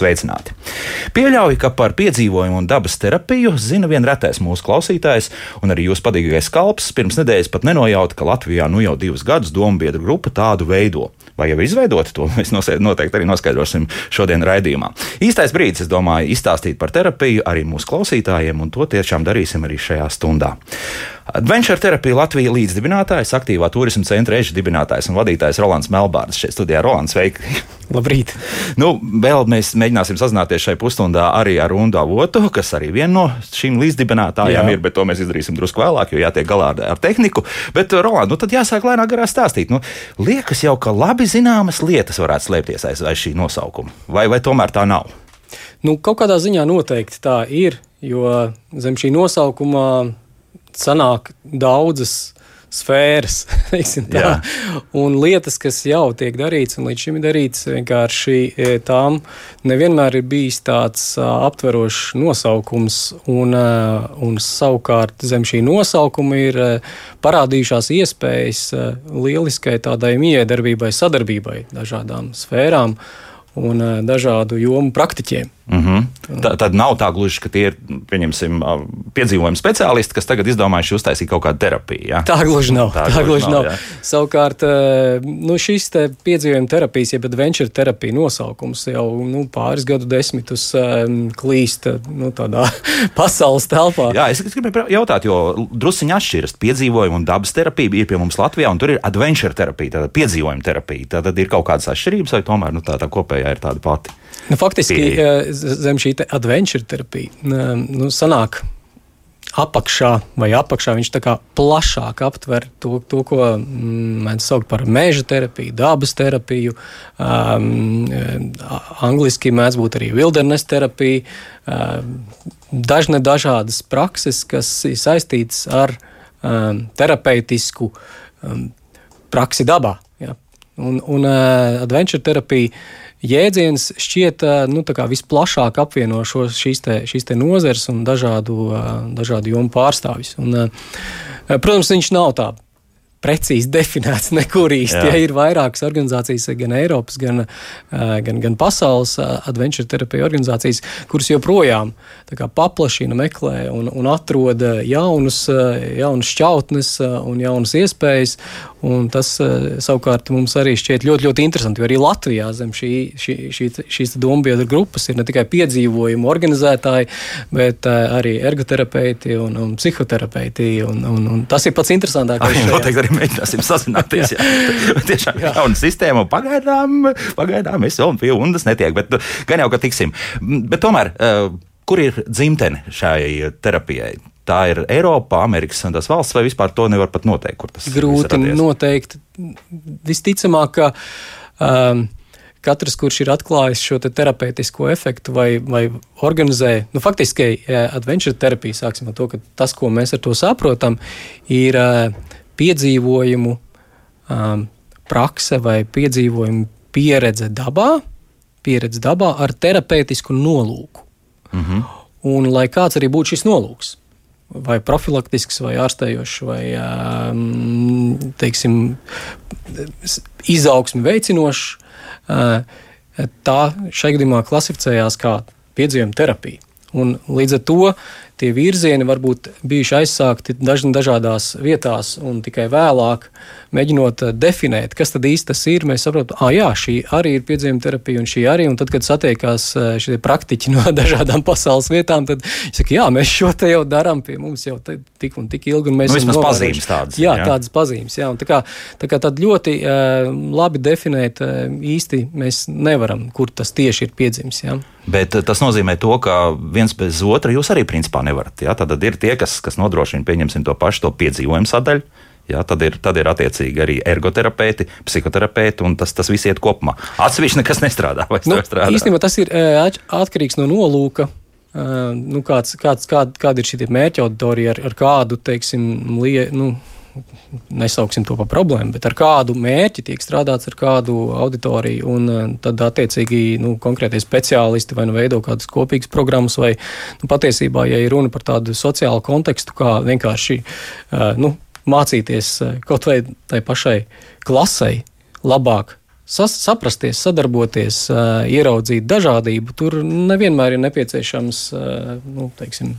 sveicināti! Pieļauju, ka par piedzīvojumu un dabas terapiju zina vien retais mūsu klausītājs, un arī jūsu padīgais kalps pirms nedēļas pat nenojauta, ka Latvijā nu jau divus gadus domu biedru grupa tādu veido. Vai jau ir izveidota, to mēs noteikti arī noskaidrosim šodien raidījumā. Īstais brīdis, es domāju, izstāstīt par terapiju arī mūsu klausītājiem, un to tiešām darīsim arī šajā stundā. Adventure terapija Latvijas līdzdibinātājs, aktīvā turisma centra režģa dibinātājs un vadītājs Rolands Melbārds. Šeit studijā Rolands, sveiki! Labrīt! Nu, vēl mēs mēģināsim sazināties šai pusstundā arī ar Unu Avotu, kas arī viena no šīm līdzdibinātājām Jā. ir, bet to mēs izdarīsim drusku vēlāk, jo jātiek galā ar, ar tehniku. Bet, Roland, nu tad jāsāk lēnāk garā stāstīt. Nu, liekas jau, ka labi zināmas lietas varētu slēpties aiz, aiz šī nosaukuma, vai, vai tomēr tā nav? Nu, kaut kādā ziņā noteikti tā ir, jo zem šī nosaukuma sanāk daudzas sfēras, un lietas, kas jau tiek darītas, un līdz šim ir darītas, vienkārši e, tām nevienmēr ir bijis tāds aptverošs nosaukums, un, un savukārt zem šī nosaukuma ir parādījušās iespējas lieliskai tādai miedarbībai, sadarbībai dažādām sfērām un dažādu jomu praktiķiem. Mm -hmm. Tā, tad nav tā gluži, ka tie ir piedzīvojumi speciālisti, kas tagad izdomājuši uztaisīt kaut kādu terapiju. Ja? Tā gluži nav. Tā, tā gluži nav. nav. Savukārt, nu, šis piedzīvojuma terapijas, jeb adventure terapija nosaukums jau nu, pāris gadu desmitus klīst nu, tādā pasaules telpā. Jā, es gribēju jautāt, jo drusciņā atšķiras piedzīvojuma un dabas terapija ir pie mums Latvijā, un tur ir adventure terapija, tāda piedzīvojuma terapija. Tad ir kaut kādas atšķirības, vai tomēr nu, tā, tā kopējā ir tāda pati. Nu, faktiski. Eh, zem šī adventure terapija nu, sanāk apakšā vai apakšā viņš tā kā plašāk aptver to, to ko mm, mēs saucam par meža terapiju, dabas terapiju. Um, angliski mēdz būt arī wilderness terapija. Um, dažne dažādas prakses, kas ir saistītas ar um, terapeitisku um, praksi dabā. Ja. Un, un uh, adventure terapija jēdziens šķiet nu, visplašāk apvieno šīs, te, šīs te nozeres un dažādu, dažādu jomu pārstāvjus. Un, protams, viņš nav tāds precīzi definēts nekur īsti. Ja ir vairākas organizācijas, gan Eiropas, gan, gan, gan pasaules adventure terapija organizācijas, kuras joprojām paplašina, meklē un, un atrod jaunus, jaunus šķautnes un jaunas iespējas. Un tas savukārt mums arī šķiet ļoti, ļoti interesanti, jo arī Latvijā zem šī, šī, šī, šīs dombiedru grupas ir ne tikai piedzīvojumu organizētāji, bet arī ergoterapeiti un, un psihoterapeiti. Un, un, un tas ir pats interesantākais. Jā, arī mēģināsim sazināties. jā. Tiešām jā. jauna sistēma, pagaidām, pagaidām es vēl pie undas netiek, bet nu, gan jau, ka tiksim. Bet tomēr, uh, kur ir dzimtene šai terapijai? tā ir Eiropa, Amerikas un tās valsts, vai vispār to nevar pat noteikt, kur tas ir? Grūti noteikt. Visticamāk, ka um, katrs, kurš ir atklājis šo te terapeitisko efektu vai, vai organizē, nu, faktiski adventure terapija, sāksim ar to, ka tas, ko mēs ar to saprotam, ir uh, piedzīvojumu um, prakse vai piedzīvojumu pieredze dabā, pieredze dabā ar terapeitisku nolūku. Mm -hmm. Un lai kāds arī būtu šis nolūks, vai profilaktisks, vai ārstējošs, vai teiksim, izaugsmi veicinošs, tā šai gadījumā klasificējās kā piedzīvojuma terapija. Un līdz ar to tie virzieni varbūt bijuši aizsākti dažādās vietās, un tikai vēlāk, mēģinot eh, definēt, kas tad īsti tas ir, mēs saprotam, ah, jā, šī arī ir piedzīvuma terapija, un šī arī, un tad, kad satiekās eh, šie praktiķi no dažādām pasaules vietām, tad viņi saka, jā, mēs šo te jau darām pie mums jau tik un tik ilgi, un mēs nu, esam pazīmes tādas. Jā, jā, tādas pazīmes, jā, un tā kā, tā kā tad ļoti uh, labi definēt uh, īsti mēs nevaram, kur tas tieši ir piedzimis, jā. Bet tas nozīmē to, ka viens bez otra jūs arī principā nevarat. Ja? Tad ir tie, kas, kas nodrošina, pieņemsim to pašu to piedzīvojumu sadaļu. Jā, tad, ir, tad ir attiecīgi arī ergoterapeiti, psihoterapeiti, un tas, tas viss iet kopumā. Atsevišķi nekas nestrādā. Nu, strādā. īstenībā tas ir atkarīgs no nolūka. Nu, kāds, kāds, kāda, kāda ir šī mērķa auditorija, ar, ar kādu teiksim, lie, nu, nesauksim to par problēmu, bet ar kādu mērķi tiek strādāts ar kādu auditoriju. Un eh, tad, attiecīgi, nu, konkrētie speciālisti vai nu veido kādas kopīgas programmas, vai nu, patiesībā, ja ir runa par tādu sociālu kontekstu, kā vienkārši nu, mācīties uh, kaut vai tai pašai klasei labāk sas, saprasties, sadarboties, ieraudzīt dažādību, tur nevienmēr ir nepieciešams, nu, teiksim,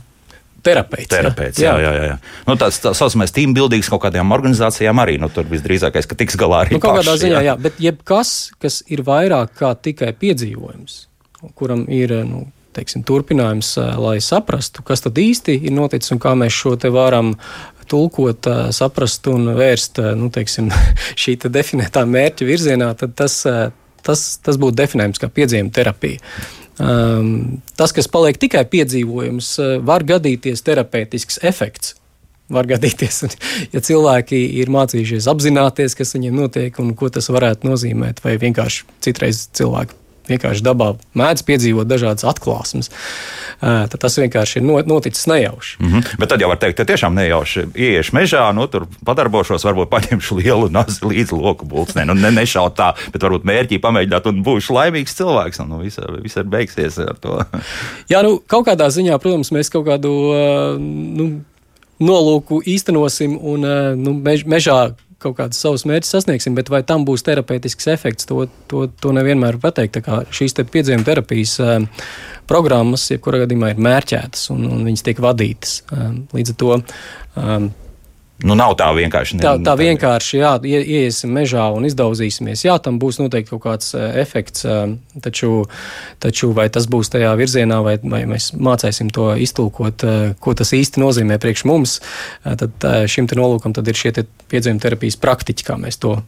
terapeits. Terapeits, jā, jā, jā. jā. Nu, tāds tā saucamais team buildings kaut kādām organizācijām arī, nu, tur visdrīzākais, ka tiks galā arī. Nu, kaut paši, kādā ziņā, jā. jā, bet jebkas, kas ir vairāk kā tikai piedzīvojums, kuram ir, nu, teiksim, turpinājums, lai saprastu, kas tad īsti ir noticis un kā mēs šo te varam tulkot, saprast un vērst nu, teiksim, šī te definētā mērķa virzienā, tad tas, tas, tas būtu definējams kā piedzīvojuma terapija. Um, tas, kas paliek tikai piedzīvojums, var gadīties terapeitisks efekts. Var gadīties, un, ja cilvēki ir mācījušies apzināties, kas viņiem notiek un ko tas varētu nozīmēt, vai vienkārši citreiz cilvēki vienkārši dabā mēdz piedzīvot dažādas atklāsmes, tad tas vienkārši ir noticis nejauši. Mm -hmm. Bet tad jau var teikt, ka tiešām nejauši ieiešu mežā, nu, tur padarbošos, varbūt paņemšu lielu nazi līdzi loku bulcnē. Nu, ne, nešaut tā, bet varbūt mērķī pamēģināt un būšu laimīgs cilvēks. Nu, viss, viss ir beigsies ar to. Jā, nu, kaut kādā ziņā, protams, mēs kaut kādu nu, nolūku īstenosim un nu, mež, mežā kaut kādus savus mērķus sasniegsim, bet vai tam būs terapeitisks efekts, to, to, to nevienmēr var pateikt. Šīs te piedzīvuma terapijas uh, programmas, jebkurā gadījumā, ir mērķētas un, un viņas tiek vadītas. Uh, līdz ar to um, Nu, nav tā vienkārši. Ne, tā, tā vienkārši, jā, ie, ieiesim mežā un izdauzīsimies. Jā, tam būs noteikti kaut kāds uh, efekts, uh, taču, taču vai tas būs tajā virzienā, vai, vai mēs mācīsim to iztulkot, uh, ko tas īsti nozīmē priekš mums, tad šim nolūkam tad ir šie piedzīvuma terapijas praktiķi, kā mēs to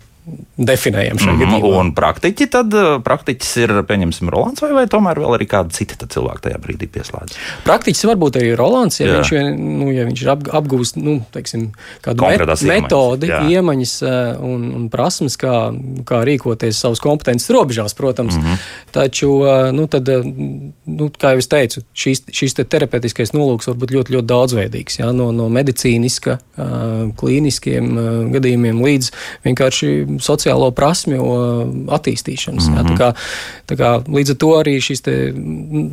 definējam šajā mm -hmm. gadījumā. Un praktiķi tad, eh, praktiķis ir, pieņemsim, Rolands vai, vai tomēr vēl arī kāda cita cilvēka tajā brīdī pieslēdz? Praktiķis varbūt arī Rolands, ja, jā. viņš, vien, nu, ja viņš ir ap, apgūst, nu, teiksim, kādu met, metodi, jā. iemaņas eh, un, un prasmes, kā, kā rīkoties savas kompetences robežās, protams. Mm -hmm. Taču, eh, nu, tad, nu, kā jau es teicu, šīs, šīs te terapeitiskais nolūks var būt ļoti, ļoti daudzveidīgs, jā, no, no medicīniska, klīniskiem gadījumiem līdz vienkārši sociālo prasmju attīstīšanas. Mm -hmm. jā, tā mhm. kā, tā kā, līdz ar to arī šīs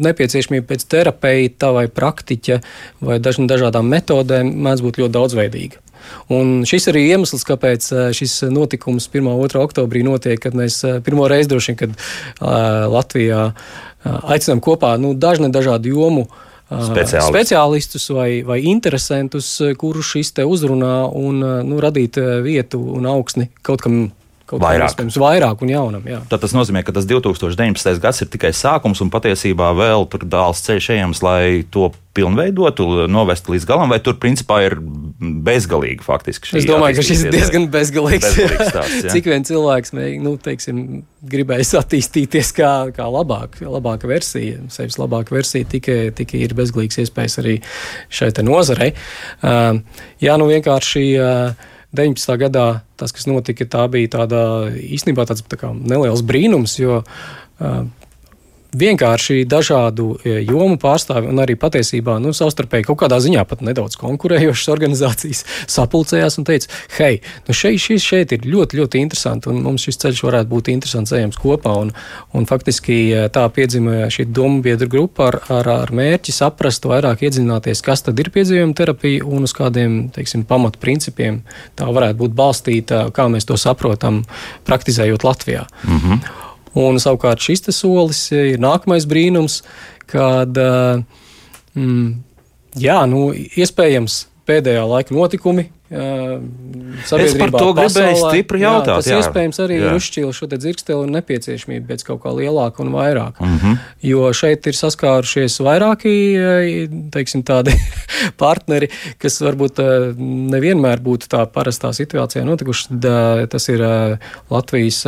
nepieciešamība pēc terapeita vai praktiķa vai daž, dažādām metodēm mēdz būt ļoti daudzveidīga. Un šis arī iemesls, kāpēc šis notikums 1. un 2. oktobrī notiek, kad mēs pirmo reizi droši vien, kad uh, Latvijā uh, aicinām kopā nu, dažne dažādu jomu uh, Speciālisti. speciālistus vai, vai interesantus, kurus šis te uzrunā un nu, radīt vietu un augsni kaut kam kaut vairāk. Kam, vairāk un jaunam. Jā. Tad tas nozīmē, ka tas 2019. gads ir tikai sākums un patiesībā vēl tur dāls ceļš ejams, lai to pilnveidotu, novestu līdz galam, vai tur principā ir bezgalīgi faktiski. Es domāju, ka šis ir diezgan bezgalīgs. bezgalīgs tāds, Cik vien cilvēks nu, teiksim, gribējis attīstīties kā, kā labāk, labāka versija, sevis labāka versija, tikai, tikai ir bezgalīgs iespējas arī šai nozarei. Uh, jā, nu vienkārši. Uh, 19. gadā tas, kas notika, tā bija tāda īstenībā tāds tā neliels brīnums, jo uh, vienkārši dažādu e, jomu pārstāvi un arī patiesībā nu, savstarpēji kaut kādā ziņā pat nedaudz konkurējošas organizācijas sapulcējās un teica, hei, nu šeit, šis, šeit ir ļoti, ļoti interesanti un mums šis ceļš varētu būt interesants ejams kopā. Un, un faktiski e, tā piedzima šī domu biedru grupa ar, ar, ar mērķi saprast, vairāk iedziļināties, kas tad ir piedzīvojuma terapija un uz kādiem, teiksim, pamatprincipiem tā varētu būt balstīta, kā mēs to saprotam, praktizējot Latvijā. Mm -hmm. Un savukārt šis solis ir nākamais brīnums, kad mm, jā, nu, iespējams pēdējā laika notikumi Es par to gribēju stipri jautāt. Jā, tas jā. iespējams arī jā. ir uzšķīlis šo dzirksteli un nepieciešamību pēc kaut kā lielāka un vairāk. Mm -hmm. Jo šeit ir saskārušies vairāki teiksim, tādi partneri, kas varbūt nevienmēr būtu tā parastā situācijā notikuši. Tas ir Latvijas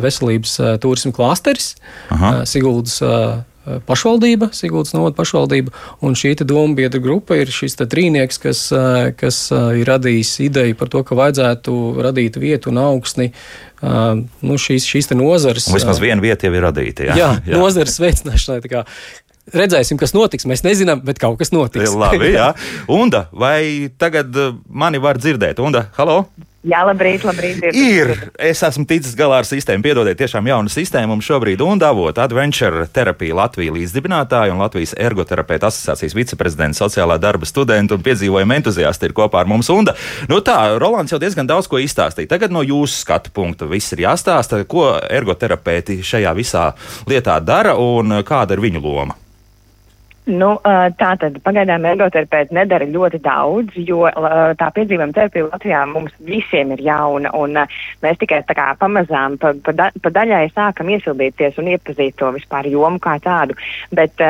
veselības turismu klāsteris, Siguldas Eh, pašvaldība, Sigūdas novada pašvaldība, un šī domu biedra grupa ir šis trīnieks, kas, eh, kas eh, ir radījis ideju par to, ka vajadzētu radīt vietu un augsni nu, šīs, šīs nozares. Vismaz viena vieta jau ir radīta. Jā, jā, jā. nozares veicināšanai. Redzēsim, kas notiks. Mēs nezinām, bet kaut kas notiks. Labi, jā. Unda, vai tagad mani var dzirdēt? Unda, halo! Jā, labrīt, labrīt. Ir. ir. Es esmu ticis galā ar sistēmu. Piedodiet, tiešām jauna sistēma mums šobrīd un davot Adventure terapija Latvijas līdzdibinātāja un Latvijas ergoterapeita asociācijas viceprezidents, sociālā darba studenta un piedzīvojuma entuziasti ir kopā ar mums. Un, nu tā, Rolands jau diezgan daudz ko izstāstīja. Tagad no jūsu skatu punkta viss ir jāstāsta, ko ergoterapeiti šajā visā lietā dara un kāda ir viņu loma. Nu, tā tad pagaidām ergoterapeiti nedara ļoti daudz, jo tā piedzīvojuma terapija Latvijā mums visiem ir jauna, un mēs tikai tā kā pamazām pa, pa, da, pa daļai sākam iesildīties un iepazīt to vispār jomu kā tādu. Bet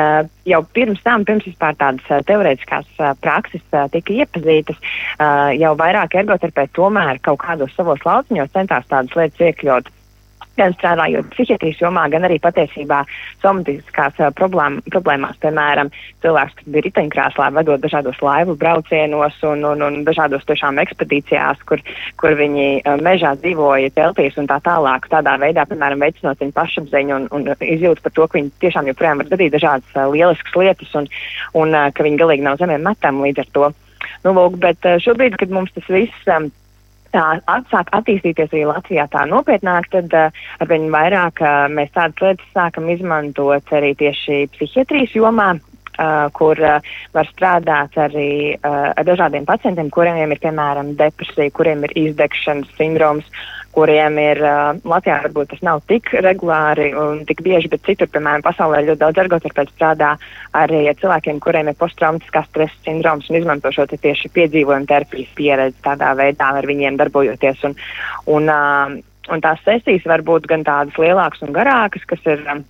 jau pirms tam, pirms vispār tādas teorētiskās prakses tika iepazītas, jau vairāk ergoterapeiti tomēr kaut kādos savos lauciņos centās tādas lietas iekļaut gan strādājot psihiatrijas jomā, gan arī patiesībā somatiskās uh, problēma, problēmās, piemēram, cilvēks, kas bija riteņkrēslā, vedot dažādos laivu braucienos un, un, un dažādos tiešām ekspedīcijās, kur, kur viņi uh, mežā dzīvoja teltīs un tā tālāk, tādā veidā, piemēram, veicinot viņu pašapziņu un, un izjūtu par to, ka viņi tiešām joprojām var darīt dažādas uh, lieliskas lietas un, un uh, ka viņi galīgi nav zemē metami līdz ar to. Nu, lūk, bet uh, šobrīd, kad mums tas viss um, tā atsāk attīstīties arī Latvijā tā nopietnāk, tad uh, arvien vairāk uh, mēs tādas lietas sākam izmantot arī tieši psihiatrijas jomā. Uh, kur uh, var strādāt arī uh, ar dažādiem pacientiem, kuriem ir piemēram depresija, kuriem ir izdegšanas sindroms, kuriem ir uh, Latvijā varbūt tas nav tik regulāri un tik bieži, bet citur, piemēram, pasaulē ļoti daudz ergoterapeitu strādā arī ar cilvēkiem, kuriem ir posttraumatiskā stresa sindroms un izmanto šo tieši piedzīvojumu terapijas pieredzi tādā veidā ar viņiem darbojoties. Un, un, uh, un tās sesijas var būt gan tādas lielākas un garākas, kas ir. Um,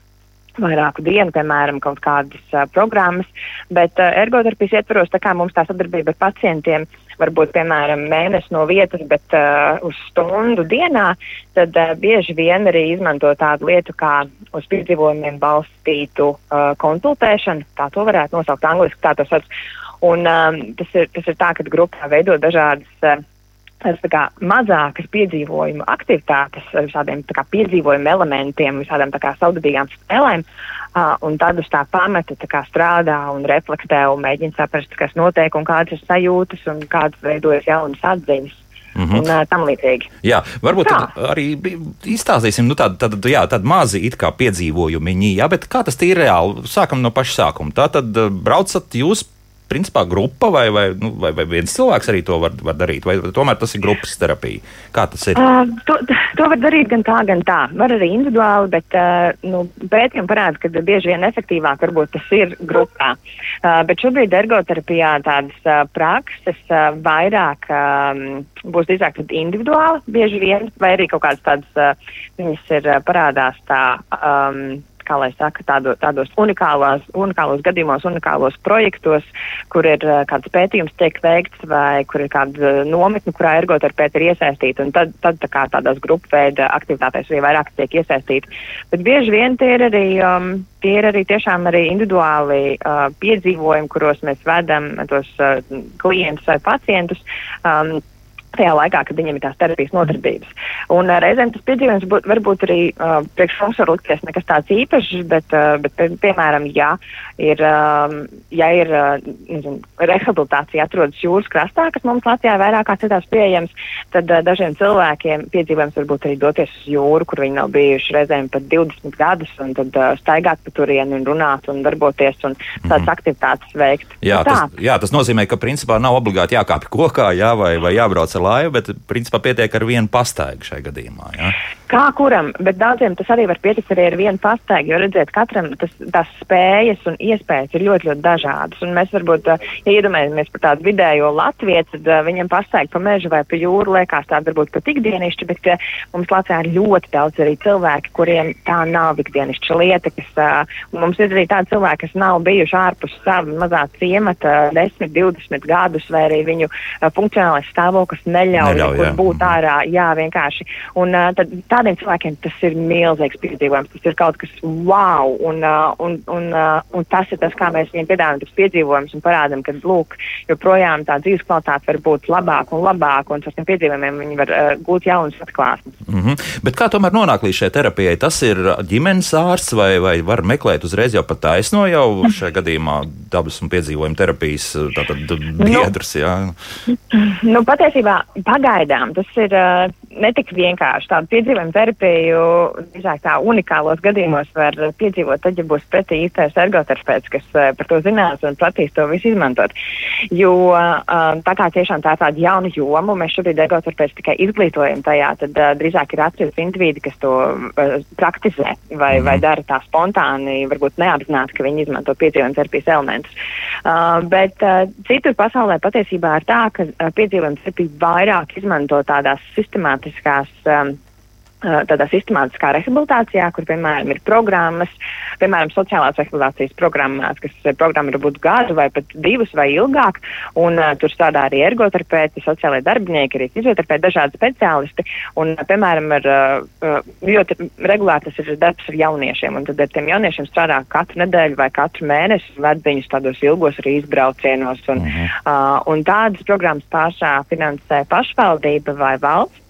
vairāku dienu, piemēram, kaut kādas uh, programmas, bet uh, ergoterapijas ietvaros, tā kā mums tā sadarbība ar pacientiem varbūt, piemēram, mēnesi no vietas, bet uh, uz stundu dienā, tad uh, bieži vien arī izmanto tādu lietu kā uz piedzīvojumiem balstītu uh, konsultēšanu, tā to varētu nosaukt angliski, tā to sauc. Un um, tas, ir, tas ir tā, ka grupā veido dažādas uh, kā, mazākas piedzīvojuma aktivitātes, visādiem kā, piedzīvojuma elementiem, visādām saudabīgām spēlēm, uh, un tad uz tā pamata tā kā, strādā un reflektē un mēģina saprast, kas notiek un kādas ir sajūtas un kādas veidojas jaunas atziņas. Mm -hmm. Un tam līdzīgi. Jā, varbūt arī izstāstīsim nu, tādu, tādu, jā, tādu mazu piedzīvojumu, jā, bet kā tas ir reāli? Sākam no paša sākuma. Tā tad braucat jūs principā grupa vai, vai, nu, vai, vai viens cilvēks arī to var, var darīt, vai tomēr tas ir grupas terapija? Kā tas ir? Uh, to, to var darīt gan tā, gan tā. Var arī individuāli, bet uh, nu, pētījumi parāda, ka bieži vien efektīvāk varbūt tas ir grupā. Uh, bet šobrīd ergoterapijā tādas uh, prakses uh, vairāk um, būs drīzāk individuāli bieži vien, vai arī kaut kādas tādas, uh, viņas ir uh, parādās tā. Um, kā lai saka, tādo, tādos unikālos, unikālos gadījumos, unikālos projektos, kur ir uh, kāds pētījums tiek veikts vai kur ir kāda nometne, kurā ergoterapeiti ir iesaistīti, un tad, tad tā kā tādās grupu veida aktivitātēs arī vairāk tiek iesaistīti. Bet bieži vien tie ir arī, um, tie ir arī tiešām arī individuāli uh, piedzīvojumi, kuros mēs vedam tos uh, klientus vai pacientus. Um, tajā laikā, kad viņiem ir tās terapijas nodarbības. Un uh, reizēm tas piedzīvojums būt, varbūt arī uh, priekš mums var likties nekas tāds īpašs, bet, uh, bet pie, piemēram, ja ir, um, ja ir uh, nezinu, rehabilitācija atrodas jūras krastā, kas mums Latvijā vairāk kā citās pieejams, tad uh, dažiem cilvēkiem piedzīvojums varbūt arī doties uz jūru, kur viņi nav bijuši reizēm pat 20 gadus, un tad uh, staigāt pa turieni un runāt un darboties un tādas mm. aktivitātes veikt. Jā, nu, tas, jā, tas nozīmē, ka principā nav obligāti jākāpj kokā, jā, vai, vai jābrauc ar laivu, bet principā pietiek ar vienu pastaigu šai gadījumā. Ja? Kā kuram, bet daudziem tas arī var pietikt arī ar vienu pastaigu, jo redziet, katram tas, tās spējas un iespējas ir ļoti, ļoti dažādas. Un mēs varbūt, ja iedomājamies par tādu vidējo Latviju, tad uh, viņam pastaigi pa mežu vai pa jūru liekas tāda varbūt pat ikdienišķa, bet uh, mums Latvijā ir ļoti daudz arī cilvēki, kuriem tā nav ikdienišķa lieta, kas, mums ir arī tādi cilvēki, kas nav bijuši ārpus sava mazā ciemata 10, 20 gadus, vai arī viņu funkcionālais stāvoklis neļauj, neļauj būt ārā. Jā, vienkārši. Un tad, tādiem cilvēkiem tas ir milzīgs piedzīvojums. Tas ir kaut kas wow, un, un, un, un tas ir tas, kā mēs viņiem piedāvājam tos piedzīvojumus un parādām, ka, lūk, joprojām tā dzīves kvalitāte var būt labāka un labāka, un ar tiem piedzīvojumiem viņi var uh, gūt jaunas atklāsmes. Mm -hmm. Bet kā tomēr nonāk līdz šai terapijai? Tas ir ģimenes ārsts vai, vai var meklēt uzreiz jau pat taisno jau šajā gadījumā dabas un piedzīvojumu terapijas nu, biedrs? Jā. Nu, patiesībā pagaidām tas ir uh, netik vienkārši. Tādu piedzīvojumu terapiju, drīzāk tā unikālos gadījumos var piedzīvot, tad, ja būs pretī īstais ergoterapeits, kas uh, par to zinās un prasīs to visu izmantot. Jo uh, tā kā tiešām tā ir tāda jauna joma, mēs šobrīd ergoterapeits tikai izglītojam tajā, tad uh, drīzāk ir atsevišķi individi, kas to praktizē vai, mm. vai dara tā spontāni, varbūt neapzināti, ka viņi izmanto piedzīvojumu terapijas elementus. Bet citur pasaulē patiesībā ir tā, ka piedzīvojumu terapija vairāk izmanto tādās sistemātiskās um, tādā sistemātiskā rehabilitācijā, kur, piemēram, ir programmas, piemēram, sociālās rehabilitācijas programmās, kas programma var būt gadu vai pat divus vai ilgāk, un uh, tur strādā arī ergoterapeiti, sociālai darbinieki, arī fizioterapeiti, dažādi speciālisti, un, uh, piemēram, ar, uh, ļoti regulāri tas ir darbs ar jauniešiem, un tad ar tiem jauniešiem strādā katru nedēļu vai katru mēnesi, ved viņus tādos ilgos arī izbraucienos, un, uh -huh. uh, un tādas programmas pārsvarā finansē pašvaldība vai valsts.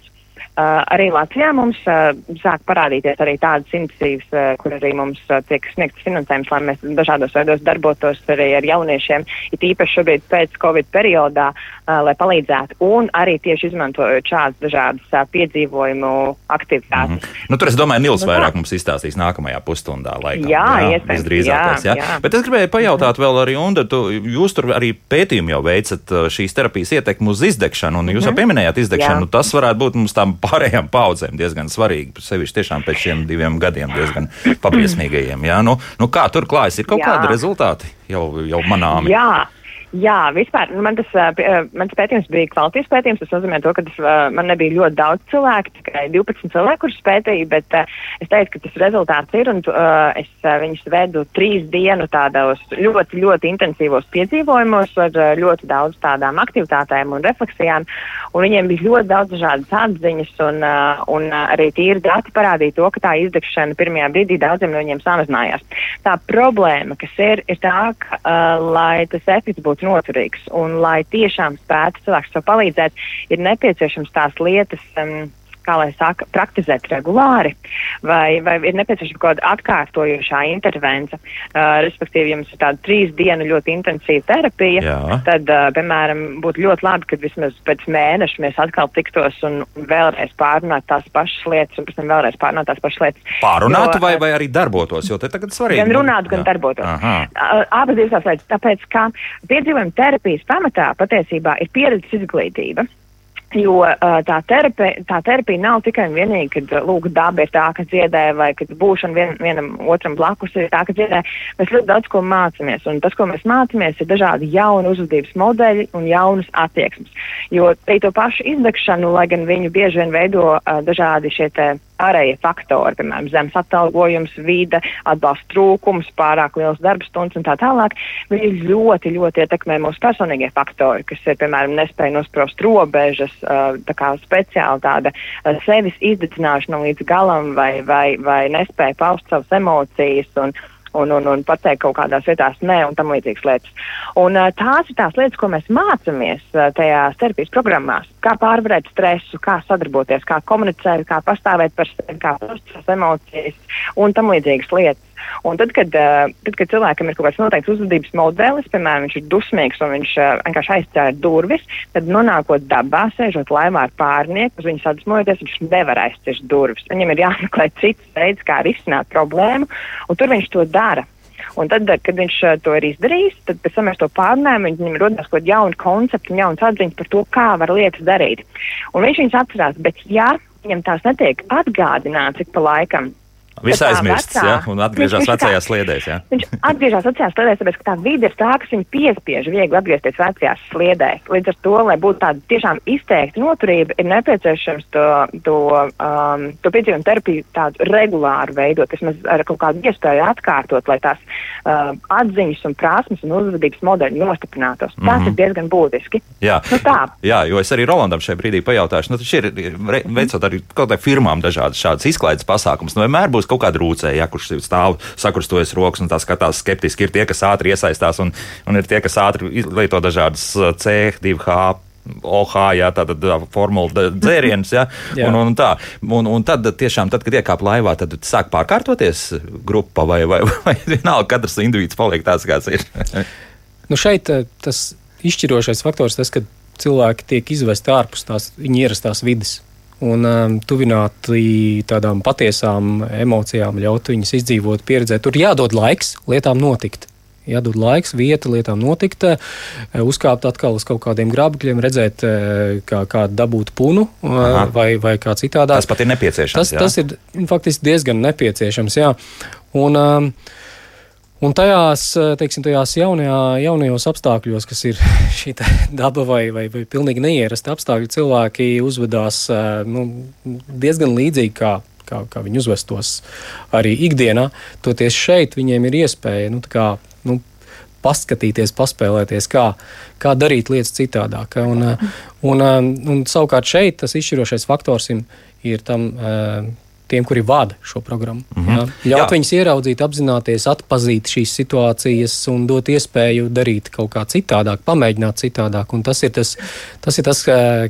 Uh, arī Latvijā mums uh, sāk parādīties arī tādas iniciatīvas, uh, kur arī mums uh, tiek sniegts finansējums, lai mēs dažādos veidos darbotos arī ar jauniešiem, it īpaši šobrīd pēc Covid periodā, lai palīdzētu un arī tieši izmantojot šādas dažādas piedzīvojumu aktivitātes. Mm -hmm. nu, tur es domāju, Nils nu, vairāk mums izstāstīs nākamajā pusstundā. Laikam, jā, jā iespējams. Jā, jā. jā. Bet es gribēju pajautāt vēl arī, Unda, tu, jūs tur arī pētījumu jau veicat šīs terapijas ietekmu uz izdegšanu, un jūs jau pieminējāt izdegšanu, nu, tas varētu būt mums tām pārējām paudzēm diezgan svarīgi. Sevišķi tiešām pēc šiem diviem gadiem diezgan pabriesmīgajiem. Jā, nu, nu kā tur klājas? Ir kaut jā. kādi rezultāti jau, jau manāmi? Jā. Jā, vispār nu, man tas, mans pētījums bija kvalitātes pētījums. Tas nozīmē, to, ka tas, man nebija ļoti daudz cilvēku, tikai 12 cilvēku, kurus pētīju, bet es teicu, ka tas rezultāts ir. Un, es viņus vedu trīs dienu tādos ļoti, ļoti intensīvos piedzīvojumos ar ļoti daudz tādām aktivitātēm un refleksijām. Un viņiem bija ļoti daudz dažādas atziņas, un, un arī tīri dati parādīja to, ka tā izdegšana pirmajā brīdī daudziem no viņiem samazinājās. Tā problēma, kas ir, ir tā, ka, lai tas efekts būtu noturīgs. Un, lai tiešām spētu cilvēks to palīdzēt, ir nepieciešams tās lietas. Um, kā lai saka, praktizēt regulāri, vai, vai ir nepieciešama kaut kāda atkārtojošā intervence. Uh, respektīvi, ja mums ir tāda trīs dienu ļoti intensīva terapija, Jā. tad, uh, piemēram, būtu ļoti labi, ka vismaz pēc mēneša mēs atkal tiktos un vēlreiz pārunāt tās pašas lietas, un pēc tam vēlreiz pārunāt tās pašas lietas. Pārunātu jo, vai, vai arī darbotos, jo te tagad svarīgi. Gan runātu, gan Jā. darbotos. Uh, abas divas lietas, tāpēc, ka piedzīvojuma terapijas pamatā patiesībā ir pieredzes izglītība. Jo uh, tā, terapija, tā terapija nav tikai un vienīgi, kad lūk, daba ir tā, ka dziedē, vai kad būšana vien, vienam otram blakus ir tā, ka dziedē. Mēs ļoti daudz ko mācāmies, un tas, ko mēs mācāmies, ir dažādi jauni uzvedības modeļi un jaunas attieksmes. Jo arī to pašu izdegšanu, lai gan viņu bieži vien veido uh, dažādi šie te ārējie faktori, piemēram, zemes atalgojums, vide, atbalsta trūkums, pārāk liels darba stundas un tā tālāk, viņi ļoti, ļoti ietekmē mūsu personīgie faktori, kas ir, piemēram, nespēja nosprost robežas, tā kā speciāli tāda sevis izdedzināšana līdz galam vai, vai, vai nespēja paust savas emocijas un, un, un, un pateikt kaut kādās vietās nē un tam līdzīgas lietas. Un tās ir tās lietas, ko mēs mācāmies tajās terapijas programmās. Kā pārvarēt stresu, kā sadarboties, kā komunicēt, kā pastāvēt par sevi, kā pastāvēt emocijas un tam līdzīgas lietas. Un tad, kad, uh, tad, kad cilvēkam ir kaut kāds noteikts uzvedības modelis, piemēram, viņš ir dusmīgs un viņš uh, vienkārši aizķēra durvis, tad nonākot dabā, sēžot laivā ar pārnieku, uz viņu sadusmojoties, viņš nevar aizķert durvis. Viņam ir jāmeklē cits veids, kā risināt problēmu, un tur viņš to dara. Un tad, kad viņš to ir izdarījis, tad pēc tam mēs to pārnājam, viņam rodas kaut kāda jauna koncepta, jaunas atziņas par to, kā var lietas darīt. Un viņš viņus atcerās, bet ja viņam tās netiek atgādināts ik pa laikam, Viss aizmirsts, ja, un atgriežas vecajās sliedēs. Ja. Viņš atgriežas vecajās sliedēs, tāpēc, ka tā vide ir tā, kas viņu piespiež viegli atgriezties vecajās sliedēs. Līdz ar to, lai būtu tāda tiešām izteikta noturība, ir nepieciešams to, to, um, to piedzīvumu terapiju tādu regulāru veidot, vismaz ar kaut kādu iespēju atkārtot, lai tās uh, atziņas un prasmes un uzvedības modeļi nostiprinātos. Mm -hmm. Tas ir mhm. diezgan būtiski. Jā. Nu, tā. Jā, jo es arī Rolandam šajā brīdī pajautāšu, nu, tas ir veicot arī kaut kādai firmām dažādas šādas izklaides pasākumus. Nu, vienmēr būs būs kaut kāda rūcēja, ja, kurš stāv sakrustojas rokas un tā skatās skeptiski. Ir tie, kas ātri iesaistās, un, un ir tie, kas ātri lieto dažādas C, 2H. OH, jā, tātad formula dzēriens, jā, jā. Un, un, tā. Un, un tad tiešām, tad, kad iekāp laivā, tad sāk pārkārtoties grupa vai, vai, vai vienalga katrs individs paliek tāds, kāds ir. nu šeit tas izšķirošais faktors tas, ka cilvēki tiek izvesti ārpus tās viņa ierastās vidas un um, tuvināti tādām patiesām emocijām, ļaut viņas izdzīvot, pieredzēt. Tur jādod laiks lietām notikt. Jādod laiks, vieta lietām notikt, uh, uzkāpt atkal uz kaut kādiem grābekļiem, redzēt, uh, kā, kā dabūt punu uh, Aha. vai, vai kā citādi. Tas pat ir nepieciešams. Tas, jā. tas ir faktiski diezgan nepieciešams. Jā. Un, um, Un tajās, eh, teiksim, tajās jaunajā, jaunajos apstākļos, kas ir šī daba vai, vai, vai pilnīgi neierasta apstākļi, cilvēki uzvedās eh, nu, diezgan līdzīgi kā, kā, kā viņi uzvestos arī ikdienā. Toties šeit viņiem ir iespēja nu, kā, nu, paskatīties, paspēlēties, kā, kā darīt lietas citādāk. Un, eh, un, un, un savukārt šeit tas izšķirošais faktors ir, ir tam tiem, kuri vada šo programmu. Mm -hmm. Jā. Ļaut Jā. viņus ieraudzīt, apzināties, atpazīt šīs situācijas un dot iespēju darīt kaut kā citādāk, pamēģināt citādāk. Un tas ir tas, tas, ir tas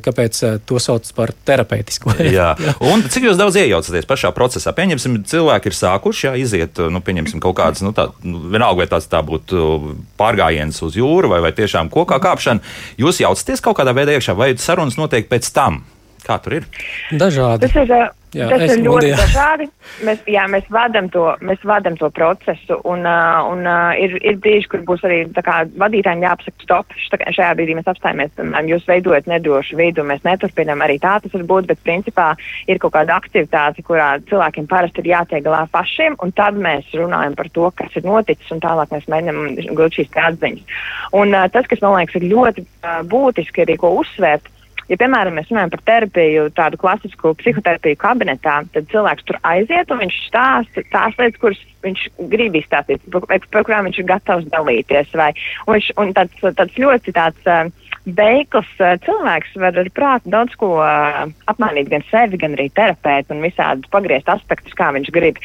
kāpēc to sauc par terapeitisku. jā. jā. Un cik jūs daudz iejaucaties pašā procesā? Pieņemsim, cilvēki ir sākuši, jā, iziet, nu, pieņemsim kaut kādas, nu, tā, nu, vienalga, vai tās tā būtu pārgājiens uz jūru vai, vai tiešām kokā kāpšana. Jūs jaucaties kaut kādā veidā iekšā, vai sarunas notiek pēc tam? Kā tur ir? Dažādi. Tas ir, jā, tas ir ļoti mudījā. dažādi. Mēs, jā, mēs vadām to, mēs vadam to procesu, un, uh, un uh, ir, ir brīži, kur būs arī kā, vadītājiem jāpasaka stop. Šajā brīdī mēs apstājamies, piemēram, jūs veidojat nedrošu vidu, mēs neturpinām arī tā tas var būt, bet principā ir kaut kāda aktivitāte, kurā cilvēkiem parasti ir jātiek galā pašiem, un tad mēs runājam par to, kas ir noticis, un tālāk mēs mēģinām gūt šīs atziņas. Un uh, tas, kas man liekas ir ļoti uh, būtiski arī ko uzsvērt, Ja, piemēram, mēs runājam par terapiju, tādu klasisku psihoterapiju kabinetā, tad cilvēks tur aiziet un viņš stāsta tās lietas, kuras viņš grib izstāstīt, par, par kurām viņš ir gatavs dalīties. Vai, un viņš, un tāds, tāds ļoti tāds uh, veikls uh, cilvēks var ar prātu daudz ko uh, apmainīt gan sevi, gan arī terapēt un visādi pagriezt aspektus, kā viņš grib.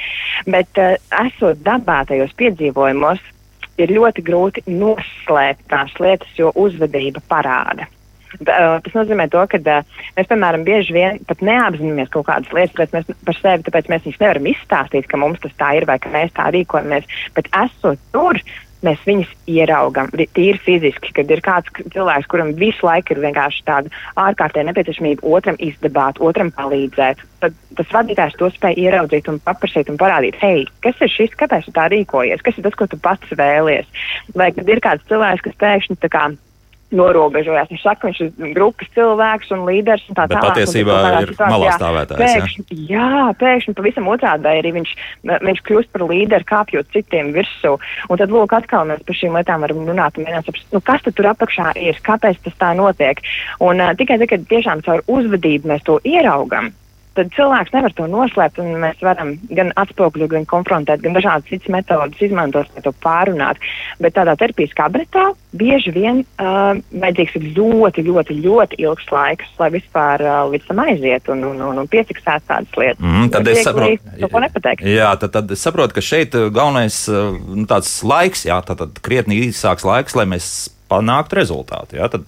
Bet esot dabā tajos piedzīvojumos, ir ļoti grūti noslēpt tās lietas, jo uzvedība parāda. Tas nozīmē to, ka mēs, piemēram, bieži vien pat neapzināmies kaut kādas lietas, bet mēs par sevi, tāpēc mēs viņus nevaram izstāstīt, ka mums tas tā ir vai ka mēs tā rīkojamies. Bet esot tur, mēs viņus ieraugam tīri fiziski, kad ir kāds cilvēks, kuram visu laiku ir vienkārši tāda ārkārtēja nepieciešamība otram izdabāt, otram palīdzēt. Tad tas vadītājs to spēj ieraudzīt un paprasīt un parādīt, hei, kas ir šis, kāpēc tu tā rīkojies, kas ir tas, ko tu pats vēlies. Vai kad ir kāds cilvēks, kas pēkšņi tā kā norobežojās. Viņš saka, viņš ir grupas cilvēks un līderis un tā tālāk. Patiesībā ir malā stāvētājs. Pēkšņi, jā, jā pēkšņi pavisam otrādi arī viņš, viņš kļūst par līderi, kāpjot citiem virsū. Un tad, lūk, atkal mēs par šīm lietām varam runāt un mēģināt saprast, nu, kas tur apakšā ir, kāpēc tas tā notiek. Un uh, tikai tad, kad tiešām caur uzvedību mēs to ieraugam, tad cilvēks nevar to noslēpt, mēs varam gan atspogļot, gan konfrontēt, gan dažādas citas metodas izmantot, lai to pārunātu. Bet tādā terapijas kabinetā bieži vien uh, vajadzīgs ļoti, ļoti, ļoti ilgs laiks, lai vispār uh, līdz tam aiziet un, un, un, un piefiksēt tādas lietas. Mm, tad es saprotu. Jā, tad, tad es saprotu, ka šeit galvenais nu, tāds laiks, jā, tad, tad krietni īsāks laiks, lai mēs panāktu rezultātu. Jā, tad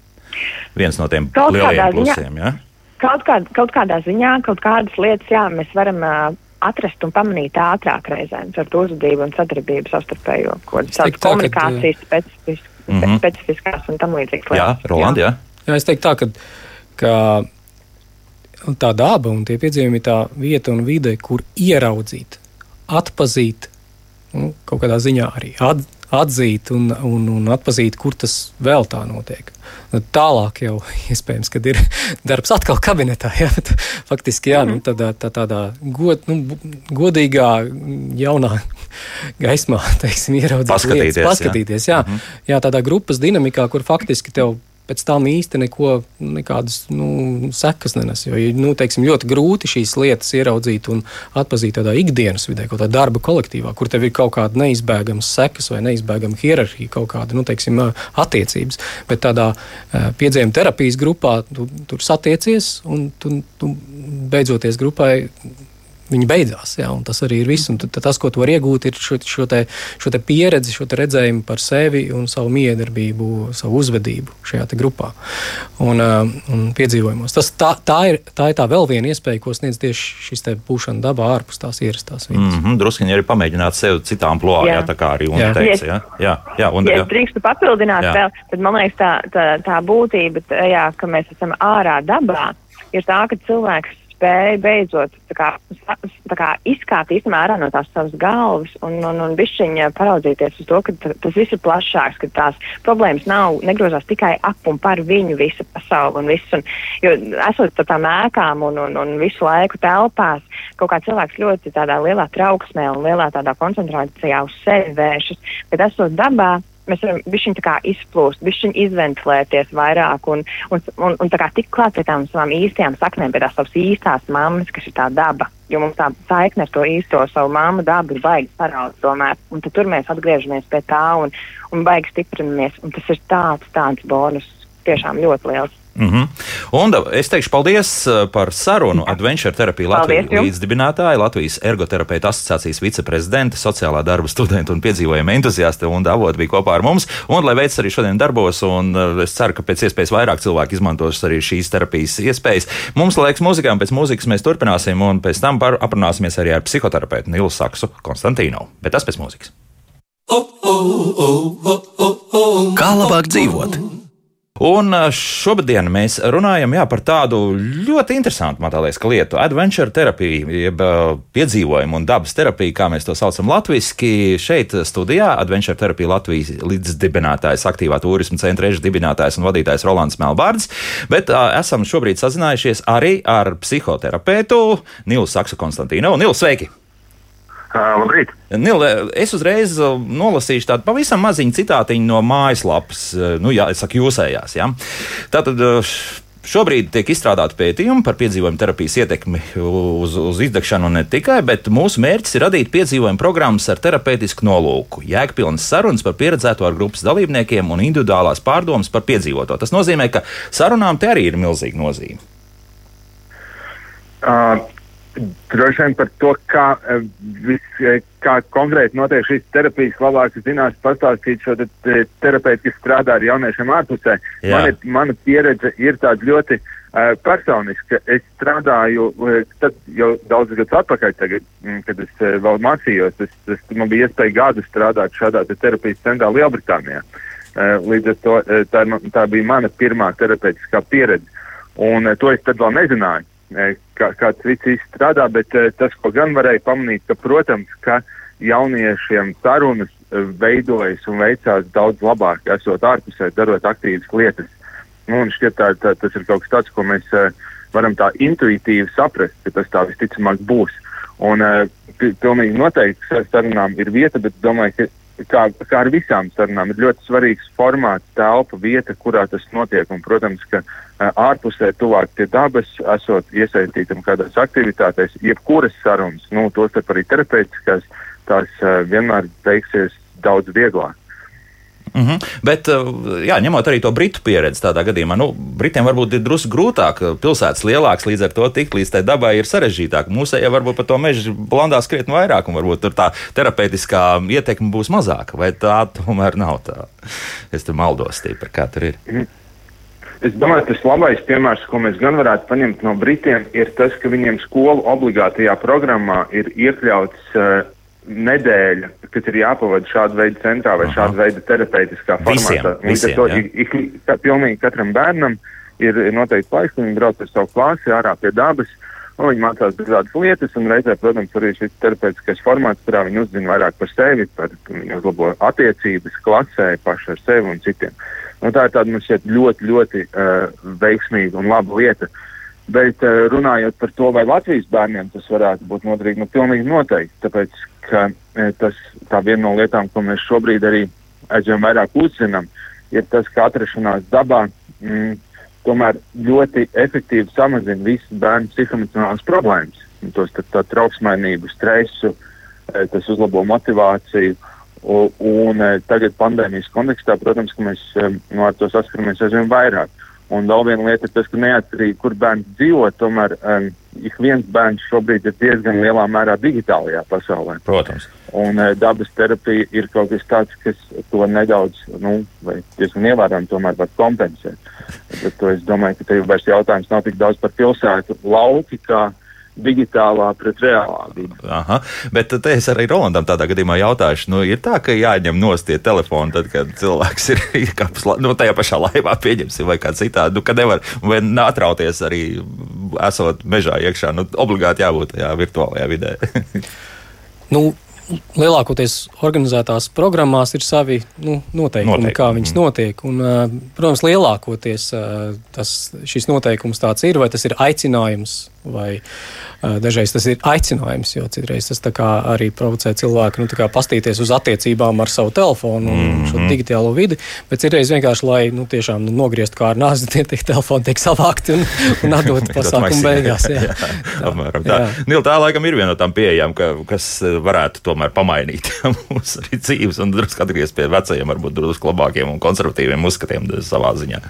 viens no tiem Kaut lielajiem plusiem. Jā. Kaut, kād, kaut kādā ziņā, kaut kādas lietas, jā, mēs varam uh, atrast un pamanīt ātrāk reizēm ar to uzvedību un sadarbību savstarpējo, ko tādas komunikācijas tā, kad, specifis, mm -hmm. specifiskās un tam līdzīgas lietas. Jā, Roland, jā. jā. es teiktu tā, ka, ka tā daba un tie piedzīvumi ir tā vieta un vide, kur ieraudzīt, atpazīt, nu, kaut kādā ziņā arī at, atzīt un, un, un atpazīt, kur tas vēl tā notiek. Nu, tālāk jau iespējams, kad ir darbs atkal kabinetā, bet faktiski jā, nu, mhm. tādā, tā, tādā god, nu, godīgā, jaunā gaismā, teiksim, ieraudzīt paskatīties, lietas, paskatīties jā. Jā, -hmm. jā, tādā grupas dinamikā, kur faktiski tev pēc tam īsti neko, nekādas nu, sekas nenes. Jo nu, teiksim, ļoti grūti šīs lietas ieraudzīt un atpazīt tādā ikdienas vidē, kaut kādā darba kolektīvā, kur tev ir kaut kāda neizbēgama sekas vai neizbēgama hierarhija, kaut kāda nu, teiksim, attiecības. Bet tādā piedzīvuma terapijas grupā tu tur satiecies un tu, tu beidzoties grupai viņi beidzās. Jā, tas arī ir viss. Un tad, tas, ko tu vari iegūt, ir šo, šo, te, šo te pieredzi, šo te redzējumu par sevi un savu miedarbību, savu uzvedību šajā grupā un, un piedzīvojumos. Tas, tā, tā, ir, tā ir tā vēl viena iespēja, ko sniedz tieši šis būšana dabā ārpus tās ierastās vietas. Mm -hmm, Druskuļi arī pamēģināt sevi citām plānām, jā. jā, tā kā arī Una teica. Jā, jā, jā, un, ja jā. drīkstu papildināt jā. vēl, tad man liekas tā, tā, tā būtība, tajā, ka mēs esam ārā dabā, ir tā, ka cilvēks spēja beidzot kā, kā izkāpt īstenībā ārā no tās savas galvas un, un, un bišķiņa paraudzīties uz to, ka tas viss ir plašāks, ka tās problēmas nav, negrozās tikai ap un par viņu visa pasauli un viss. Un, jo esot par tām ēkām un, un, un visu laiku telpās, kaut kā cilvēks ļoti tādā lielā trauksmē un lielā tādā koncentrācijā uz sevi vēršas, bet esot dabā, mēs varam bišķiņ tā kā izplūst, bišķiņ izventilēties vairāk un, un, un, un tā kā tik klāt pie tām savām īstajām saknēm, pie tās savas īstās mammas, kas ir tā daba. Jo mums tā saikne ar to īsto savu māmu dabu ir baigi paraudzīt tomēr. Un tad tur mēs atgriežamies pie tā un, un baigi stiprinamies. Un tas ir tāds, tāds bonus tiešām ļoti liels. Mm -hmm. Un es teikšu paldies uh, par sarunu Adventure Therapy Latvijas līdzdibinātāja, Latvijas ergoterapeita asociācijas viceprezidente, sociālā darba studenta un piedzīvojuma entuziaste un Davot bija kopā ar mums. Un lai veids arī šodien darbos, un uh, es ceru, ka pēc iespējas vairāk cilvēku izmantos arī šīs terapijas iespējas. Mums laiks mūzikām, pēc mūzikas mēs turpināsim, un pēc tam aprunāsimies arī ar psihoterapeitu Nilu Saksu Konstantīnu. Bet tas pēc mūzikas. Kā labāk dzīvot? Un šobrīd mēs runājam jā, par tādu ļoti interesantu liekas, lietu - adventure terapiju, jeb piedzīvojumu un dabas terapiju, kā mēs to saucam latviešu. Šeit studijā Adventure terapija Latvijas līdzdibinātājs, aktīvā turisma centra režģa dibinātājs un vadītājs Rolands Melbārds, bet uh, esam šobrīd sazinājušies arī ar psihoterapeitu Nilu Saksu Konstantīnu. Nilu, sveiki! Uh, labrīt! Nil, es uzreiz nolasīšu tādu pavisam maziņu citātiņu no mājaslapas, nu, jā, es saku, jūsējās. Ja? Tātad. Šobrīd tiek izstrādāti pētījumi par piedzīvojumu terapijas ietekmi uz, uz izdegšanu ne tikai, bet mūsu mērķis ir radīt piedzīvojumu programmas ar terapeitisku nolūku, jēgpilnas sarunas par pieredzēto ar grupas dalībniekiem un individuālās pārdomas par piedzīvoto. Tas nozīmē, ka sarunām te arī ir milzīga nozīme. Uh, Droši vien par to, kā, eh, vis, eh, kā konkrēti notiek šīs terapijas, labāk zinās pastāstīt šo te, te, terapeitu, kas strādā ar jauniešiem ārpusē. Mana, mana pieredze ir tāda ļoti uh, personiska. Es strādāju tad jau daudz gadus atpakaļ, tagad, mm, kad es uh, vēl mācījos. Es, es, man bija iespēja gadu strādāt šādā te terapijas centrā Lielbritānijā. Uh, līdz ar to tā, tā bija mana pirmā terapeitiskā pieredze. Un to es tad vēl nezināju kā, kā cits strādā, bet tas, ko gan varēja pamanīt, ka, protams, ka jauniešiem sarunas veidojas un veicās daudz labāk, esot ārpusē, darot aktīvas lietas. Nu, un šķiet, tā, tā, tas ir kaut kas tāds, ko mēs varam tā intuitīvi saprast, ka tas tā visticamāk būs. Un pilnīgi noteikti sarunām ir vieta, bet domāju, ka kā, kā ar visām sarunām, ir ļoti svarīgs formāts, telpa, vieta, kurā tas notiek. Un, protams, ka uh, ārpusē, tuvāk pie dabas, esot iesaistītam kādās aktivitātēs, jebkuras sarunas, nu, tos arī terapeitiskās, tās vienmēr veiksies daudz vieglāk. Mm -hmm. Bet, jā, ņemot arī to britu pieredzi, tādā gadījumā, nu, Britiem varbūt ir drusku grūtāk, pilsētas lielākas, līdz ar to tikt līdz tai dabai ir sarežģītāk. Mūsējā varbūt par to mežu blandās krietni vairāk, un varbūt tur tā terapeitiskā ietekme būs mazāka, vai tā tomēr nav tā. Es tur maldos stipri, kā tur ir. Mm. Es domāju, tas labais piemērs, ko mēs gan varētu paņemt no Britiem, ir tas, ka viņiem skolu obligātajā programmā ir iekļauts uh, nedēļa, kas ir jāpavada šāda veida centrā vai Aha. šāda veida terapeitiskā formātā. Visiem, to, ik, ik, ka, pilnīgi katram bērnam ir, ir noteikti laiks, viņi brauc ar savu klāsi ārā pie dabas. Viņi mācās dažādas lietas, un reizē, protams, arī šis terapeitiskais formāts, kurā viņi uzzina vairāk par sevi, par viņi uzlabo attiecības klasē, paši ar sevi un citiem. Nu, tā ir tāda, man šķiet, ļoti, ļoti uh, veiksmīga un laba lieta. Bet uh, runājot par to, vai Latvijas bērniem tas varētu būt noderīgi, nu, pilnīgi noteikti. Tāpēc, ka uh, tas tā viena no lietām, ko mēs šobrīd arī aizvien vairāk uzzinām, ir tas, ka atrašanās dabā. Mm, tomēr ļoti efektīvi samazina visas bērnu psihoemocionālas problēmas. Tos tā, tā trauksmainību, stresu, tas uzlabo motivāciju. Un, un e, tagad pandēmijas kontekstā, protams, ka mēs e, no ar to saskaramies aizvien vairāk. Un vēl viena lieta ir tas, ka neatkarīgi, kur bērns dzīvo, tomēr um, ik viens bērns šobrīd ir diezgan lielā mērā digitālajā pasaulē. Protams. Un uh, dabas terapija ir kaut kas tāds, kas to nedaudz, nu, vai diezgan ievērojami tomēr var kompensēt. Bet to es domāju, ka te jau vairs jautājums nav tik daudz par pilsētu lauki, kā digitālā pret reālā vidi. Aha, bet te es arī Rolandam tādā gadījumā jautāšu, nu, ir tā, ka jāņem nost tie telefoni, tad, kad cilvēks ir kāpus, nu, tajā pašā laivā, pieņemsim, vai kā citādi, nu, ka nevar, vai atrauties arī esot mežā iekšā, nu, obligāti jābūt tajā virtuālajā vidē. nu, lielākoties organizētās programmās ir savi nu, noteikumi, noteikumi, kā viņas mm. notiek. Un, protams, lielākoties tas, šis noteikums tāds ir, vai tas ir aicinājums Vai uh, dažreiz tas ir aicinājums, jo citreiz tas arī provocē cilvēku nu, pastīties uz attiecībām ar savu telefonu un mm -hmm. šo digitālo vidi. Bet citreiz vienkārši, lai nu, tiešām nu, nogrieztu kā ar nāzi, tie, tie telefoni tiek savākti un, un atdoti pasākumu beigās. Jā. Jā. Tā, tā. Jā. Nil, tā laikam ir viena no tām pieejām, ka, kas varētu tomēr pamainīt mūsu dzīves un drusku atgriezties pie vecajiem, varbūt drusku labākiem un konservatīviem uzskatiem savā ziņā.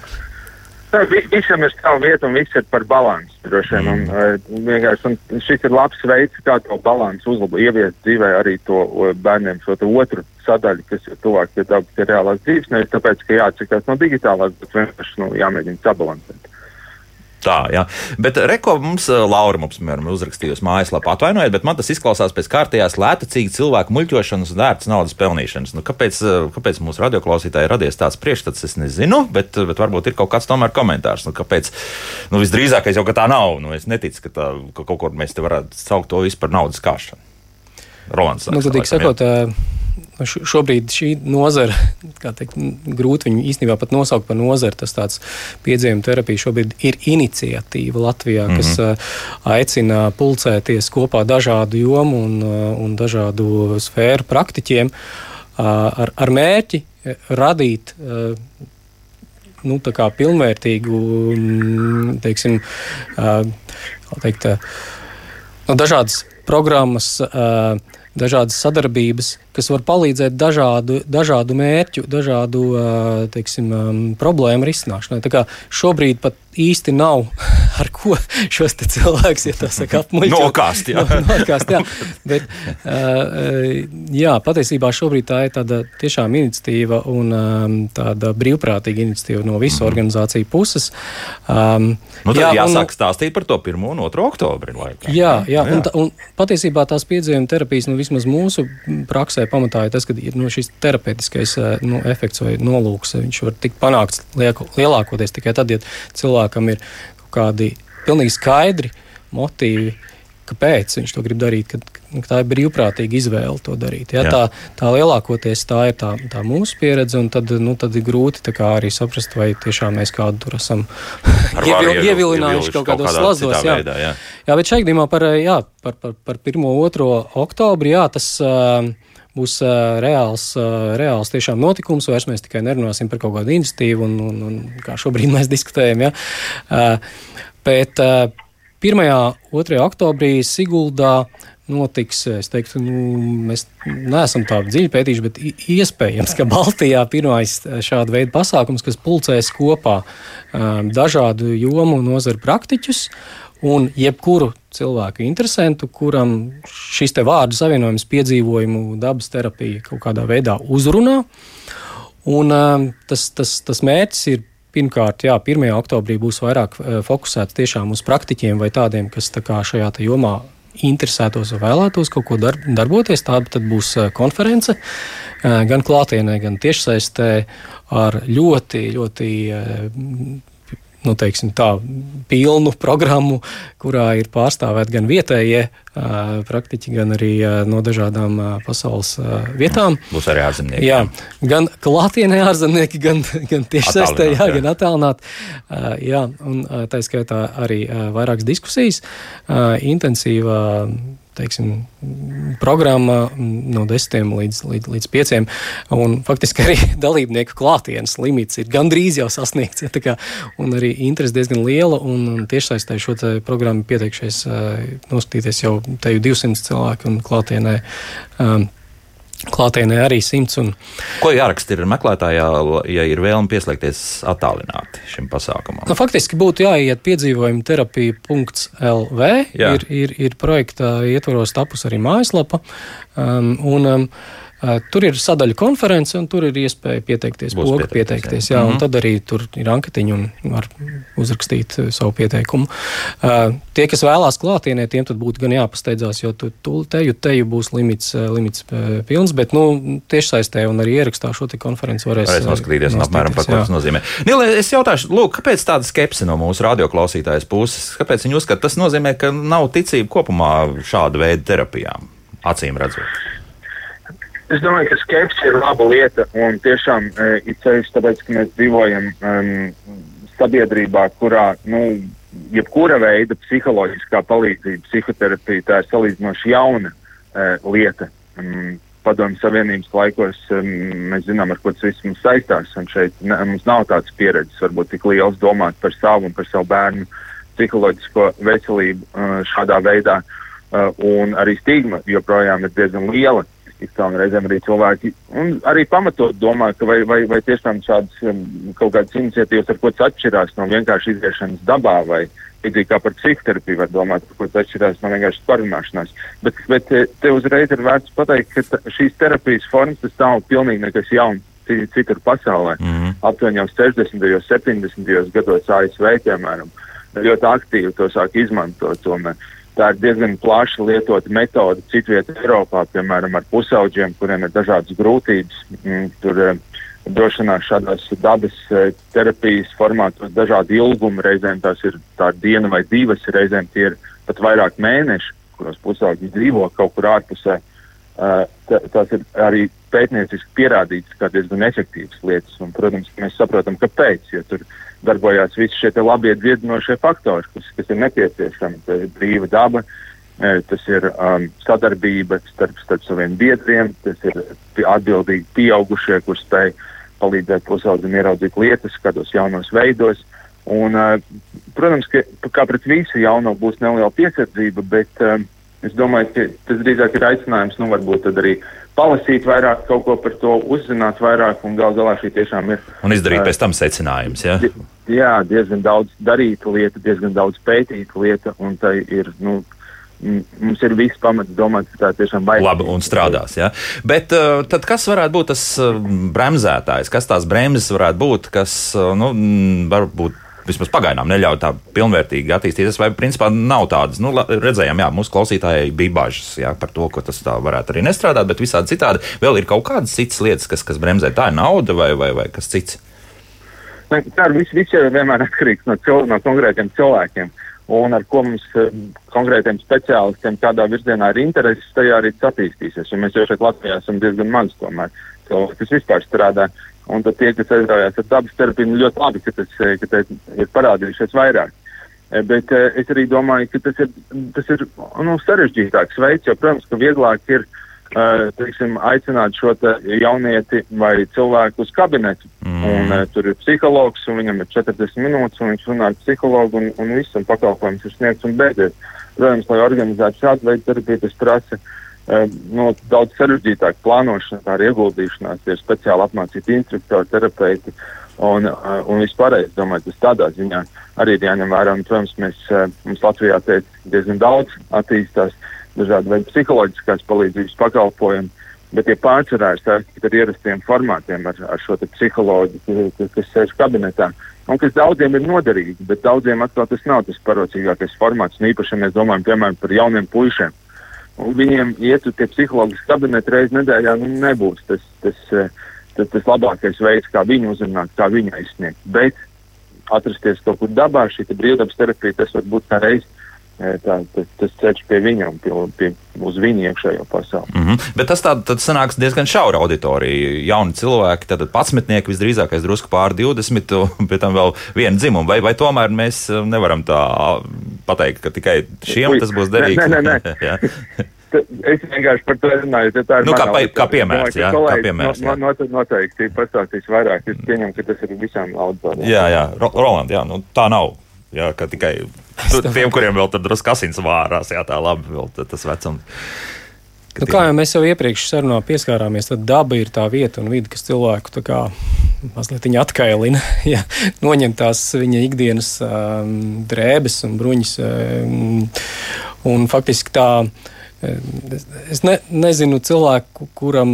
Tā, visam ir sava vieta un viss ir par balansu. Droši vien. Mm. Un šis ir labs veids, kā to balansu uzlabot, ieviest dzīvē arī to bērniem šo otru sadaļu, kas ir tuvāk pie dabas, pie reālās dzīves. Nevis tāpēc, ka jāatsakās no digitālās, bet vienkārši nu, jāmēģina sabalansēt. Tā, jā. Bet reko mums, eh, Laura, mums, piemēram, uzrakstījusi mājaslapā, atvainojiet, bet man tas izklausās pēc kārtējās lētacīgi cilvēku muļķošanas un vērts naudas pelnīšanas. Nu, kāpēc, eh, kāpēc mūsu radioklausītāji radies tāds priekšstats, es nezinu, bet, bet varbūt ir kaut kāds tomēr komentārs. Nu, kāpēc, nu, visdrīzākais jau, ka tā nav. Nu, es neticu, ka, tā, ka kaut kur mēs te varētu saukt to visu par naudas kāšanu. Rolands. Nu, godīgi sakot, jā šobrīd šī nozara, kā teikt, grūti viņu īstenībā pat nosaukt par nozari, tas tāds piedzīvuma terapija šobrīd ir iniciatīva Latvijā, mm -hmm. kas mhm. aicina pulcēties kopā dažādu jomu un, un dažādu sfēru praktiķiem ar, ar mērķi radīt nu, pilnvērtīgu, teiksim, teikt, no dažādas programmas, dažādas sadarbības, kas var palīdzēt dažādu, dažādu mērķu, dažādu teiksim, problēmu risināšanai. Šobrīd pat īsti nav ar ko šos cilvēkus, ja tā saka, apmuļķot. Nokāst, jā. No, nokāst, jā. Bet, jā, patiesībā šobrīd tā ir tāda tiešām iniciatīva un tāda brīvprātīga iniciatīva no visu mm. organizāciju puses. Um, nu, jā, jāsāk un, stāstīt par to 1. un 2. oktobri. Laikā. Jā, jā, jā. Un, un patiesībā tās piedzīvuma terapijas, nu, vismaz mūsu praksē pamatā ir tas, ka nu, šis terapeitiskais nu, efekts vai nolūks, viņš var tikt panākts lielākoties tikai tad, ja cilvēkam ir kādi pilnīgi skaidri motīvi, kāpēc viņš to grib darīt, ka, ka tā ir brīvprātīga izvēle to darīt. Ja? Jā. Tā, tā lielākoties tā ir tā, tā mūsu pieredze, un tad, nu, tad ir grūti arī saprast, vai tiešām mēs kādu tur esam ievil, ievilinājuši kaut kādos slazdos. Jā. Veidā, jā. jā, bet šeit gadījumā par, jā, par, par, par 1. un 2. oktobri, jā, tas. Uh, būs reāls, reāls tiešām notikums. Vairs mēs tikai nerunāsim par kaut kādu iniciatīvu, un, un, un kā šobrīd mēs diskutējam. Ja? Bet uh, 1. un 2. oktobrī Siguldā notiks. Es teiktu, nu, mēs neesam tā dziļi pētījuši, bet iespējams, ka Baltijā pirmais šāda veida pasākums, kas pulcēs kopā um, dažādu jomu nozaru praktiķus un jebkuru cilvēku interesantu, kuram šis vārdu savienojums piedzīvojumu dabas terapija kaut kādā veidā uzrunā. Un, tas, tas, tas mērķis ir pirmkārt, jā, 1. oktobrī būs vairāk fokusēts tiešām uz praktiķiem vai tādiem, kas tā šajā jomā interesētos vai vēlētos kaut ko dar, darboties. Tāda būs konference gan klātienē, gan tiešsaistē ar ļoti, ļoti nu, teiksim, tā, pilnu programmu, kurā ir pārstāvēti gan vietējie praktiķi, gan arī no dažādām pasaules vietām. Būs arī ārzemnieki. Jā, gan klātienē ārzemnieki, gan, gan tieši saistē, jā, jā. gan attālināt. Jā, un tā skaitā arī vairākas diskusijas, intensīva teiksim, programma no 10 līdz, līdz, līdz 5. Un faktiski arī dalībnieku klātienes limits ir gandrīz jau sasniegts. Ja, kā, un arī interese diezgan liela. Un tiešsaistē šo programmu pieteikšies noskatīties jau te jau 200 cilvēku un klātienē. Um, Klātienē arī simts. Un... Ko jāraksta ir meklētājā, ja ir vēlme pieslēgties attālināti šim pasākumam? Nu, faktiski būtu jāiet piedzīvojuma terapija.lv. Jā. Ir, ir, ir projekta ietvaros tapus arī mājaslapa. Um, un, um, Tur ir sadaļa konference, un tur ir iespēja pieteikties, Būs poga pieteikties. Jā, jā mm -hmm. un tad arī tur ir anketiņa un var uzrakstīt savu pieteikumu. Uh, tie, kas vēlās klātienē, tiem būtu gan jāpasteidzās, jo tu, tu teju, teju būs limits, limits pilns, bet nu, tiešsaistē un arī ierakstā šo konferenci varēs, varēs noskatīties, noskatīties apmēram par ko tas nozīmē. Nīlē, es jautāšu, lūk, kāpēc tāda skepse no mūsu radioklausītājas puses? Kāpēc viņi uzskata, tas nozīmē, ka nav ticība kopumā šāda veida terapijām, acīm redzot? Es domāju, ka skepse ir laba lieta un tiešām e, ir ceļš, tāpēc, ka mēs dzīvojam um, sabiedrībā, kurā, nu, jebkura veida psiholoģiskā palīdzība, psihoterapija, tā ir salīdzinoši jauna uh, lieta. Um, Padomju Savienības laikos um, mēs zinām, ar ko tas viss mums saistās, šeit ne, mums nav tādas pieredzes, varbūt tik liels domāt par savu un par savu bērnu psiholoģisko veselību uh, šādā veidā, uh, un arī stigma joprojām ir diezgan liela. Uh, izcēlumi reizēm arī cilvēki, un arī pamatot domā, vai, vai, vai tiešām šādas um, kaut kādas iniciatīvas ar ko tas atšķirās no vienkārši iziešanas dabā, vai līdzīgi kā par psihoterapiju var domāt, par ko tas atšķirās no vienkārši parunāšanās. Bet, bet eh, te uzreiz ir vērts pateikt, ka šīs terapijas formas tas nav pilnīgi nekas jauns citur pasaulē. Mm -hmm. Aptuveni jau 60. un 70. gados ASV, piemēram, ļoti aktīvi to sāk izmantot. Uh, Tā ir diezgan plaši lietota metode citvietā Eiropā, piemēram, ar pusauģiem, kuriem ir dažādas grūtības. Mm, tur eh, došanās šādās dabas eh, terapijas formātos dažādi ilgumi, reizēm tās ir tā diena vai divas, reizēm tie ir pat vairāk mēneši, kuros pusauģi dzīvo kaut kur ārpusē. Uh, tās ir arī pētnieciski pierādītas kā diezgan efektīvas lietas. Un, protams, mēs saprotam, kāpēc. Jo tur darbojās visi šie labie dziedinošie faktori, kas, kas ir nepieciešami. Tā ir brīva daba, e, tas ir um, sadarbība starp, starp saviem biedriem, tas ir atbildīgi pieaugušie, kur spēj palīdzēt pusaudzim ieraudzīt lietas kādos jaunos veidos. Un, uh, protams, ka kā pret visu jauno būs neliela piesardzība, bet um, es domāju, ka tas drīzāk ir aicinājums, nu, varbūt arī palasīt vairāk, kaut ko par to uzzināt vairāk, un gal galā šī tiešām ir. Un izdarīt uh, pēc tam secinājumus, ja? Jā, diezgan daudz darīta lieta, diezgan daudz pētīta lieta, un tai ir, nu, mums ir viss pamats domāt, ka tā tiešām vajag. Labi, un strādās. Ja? Bet tad kas varētu būt tas bremzētājs? Kas tās bremzes varētu būt, kas nu, varbūt vismaz pagaidām neļauj tā pilnvērtīgi attīstīties. Vai principā nav tādas, nu, redzējām, jā, mūsu klausītāji bija bažas jā, par to, ka tas tā varētu arī nestrādāt, bet visādi citādi vēl ir kaut kādas citas lietas, kas, kas bremzē. Tā ir nauda vai, vai, vai kas cits. Ne, tā ir viss, viss jau vienmēr atkarīgs no, cil, no konkrētiem cilvēkiem. Un ar ko mums eh, konkrētiem speciālistiem kādā virzienā ir interesi, tajā arī attīstīsies. Jo mēs jau šeit Latvijā esam diezgan maz tomēr cilvēki, kas vispār strādā. Un tad tie, kas aizraujās ar dabas terapiju, ļoti labi, ka tas, ka tas ir parādījušies vairāk. E, bet uh, es arī domāju, ka tas ir, tas ir nu, sarežģītāks veids, jo, protams, ka vieglāk ir teiksim, aicināt šo te jaunieti vai cilvēku uz kabinetu. Mm. Un, tur ir psihologs, un viņam ir 40 minūtes, un viņš runā ar psihologu, un, un viss, un pakalpojums ir sniegts un beidzies. Protams, lai organizētu šādu veidu terapiju, tas prasa uh, nu, daudz sarežģītāk plānošana, tā ir ieguldīšanās, ir speciāli apmācīti instruktori, terapeiti un, un vispārējais. Es domāju, tas tādā ziņā arī ir jāņem vērā. Un, protams, mēs, mums Latvijā teikt, diezgan daudz attīstās dažādu veidu psiholoģiskās palīdzības pakalpojumu, bet tie pārsvarā ir saistīti ar ierastiem formātiem, ar, ar šo psiholoģiju, kas, kas sēž kabinetā. Un kas daudziem ir noderīgi, bet daudziem atkal tas nav tas parocīgākais formāts. Un īpaši, ja mēs domājam, piemēram, par jauniem puišiem, un viņiem iet uz tie psiholoģiski kabineti reizes nedēļā, nu, nebūs tas, tas, eh, tas, tas labākais veids, kā viņu uzrunāt, kā viņu aizsniegt. Bet atrasties kaut kur dabā, šī brīvdabas terapija, tas var būt kā reizes tā, tas, tas ceļš pie viņam, pie, pie, uz viņu iekšējo pasauli. Mm -hmm. Bet tas tāds sanāks diezgan šaura auditorija. Jauni cilvēki, tad patsmetnieki visdrīzākais drusku pār 20, un pēc tam vēl viena dzimuma. Vai, vai tomēr mēs nevaram tā pateikt, ka tikai šiem tas būs derīgs? Nē, nē, nē. Es vienkārši par to runāju. Tā ir nu, kā, pa, kā piemērs. Jā, kā piemērs no, no, noteikti pastāstīs vairāk. Es pieņemu, ka tas ir visām auditorijām. Jā, jā, Roland, jā, nu, tā nav. Jā, ka tikai tiem, kuriem vēl tur drusku asins vārās, jā, tā labi, vēl tas vecums. Nu, kā jau mēs jau iepriekš sarunā pieskārāmies, tad daba ir tā vieta un vide, kas cilvēku kā, mazliet atkailina, ja noņem tās viņa ikdienas um, drēbes un bruņas. Um, un faktiski tā Es ne, nezinu cilvēku, kuram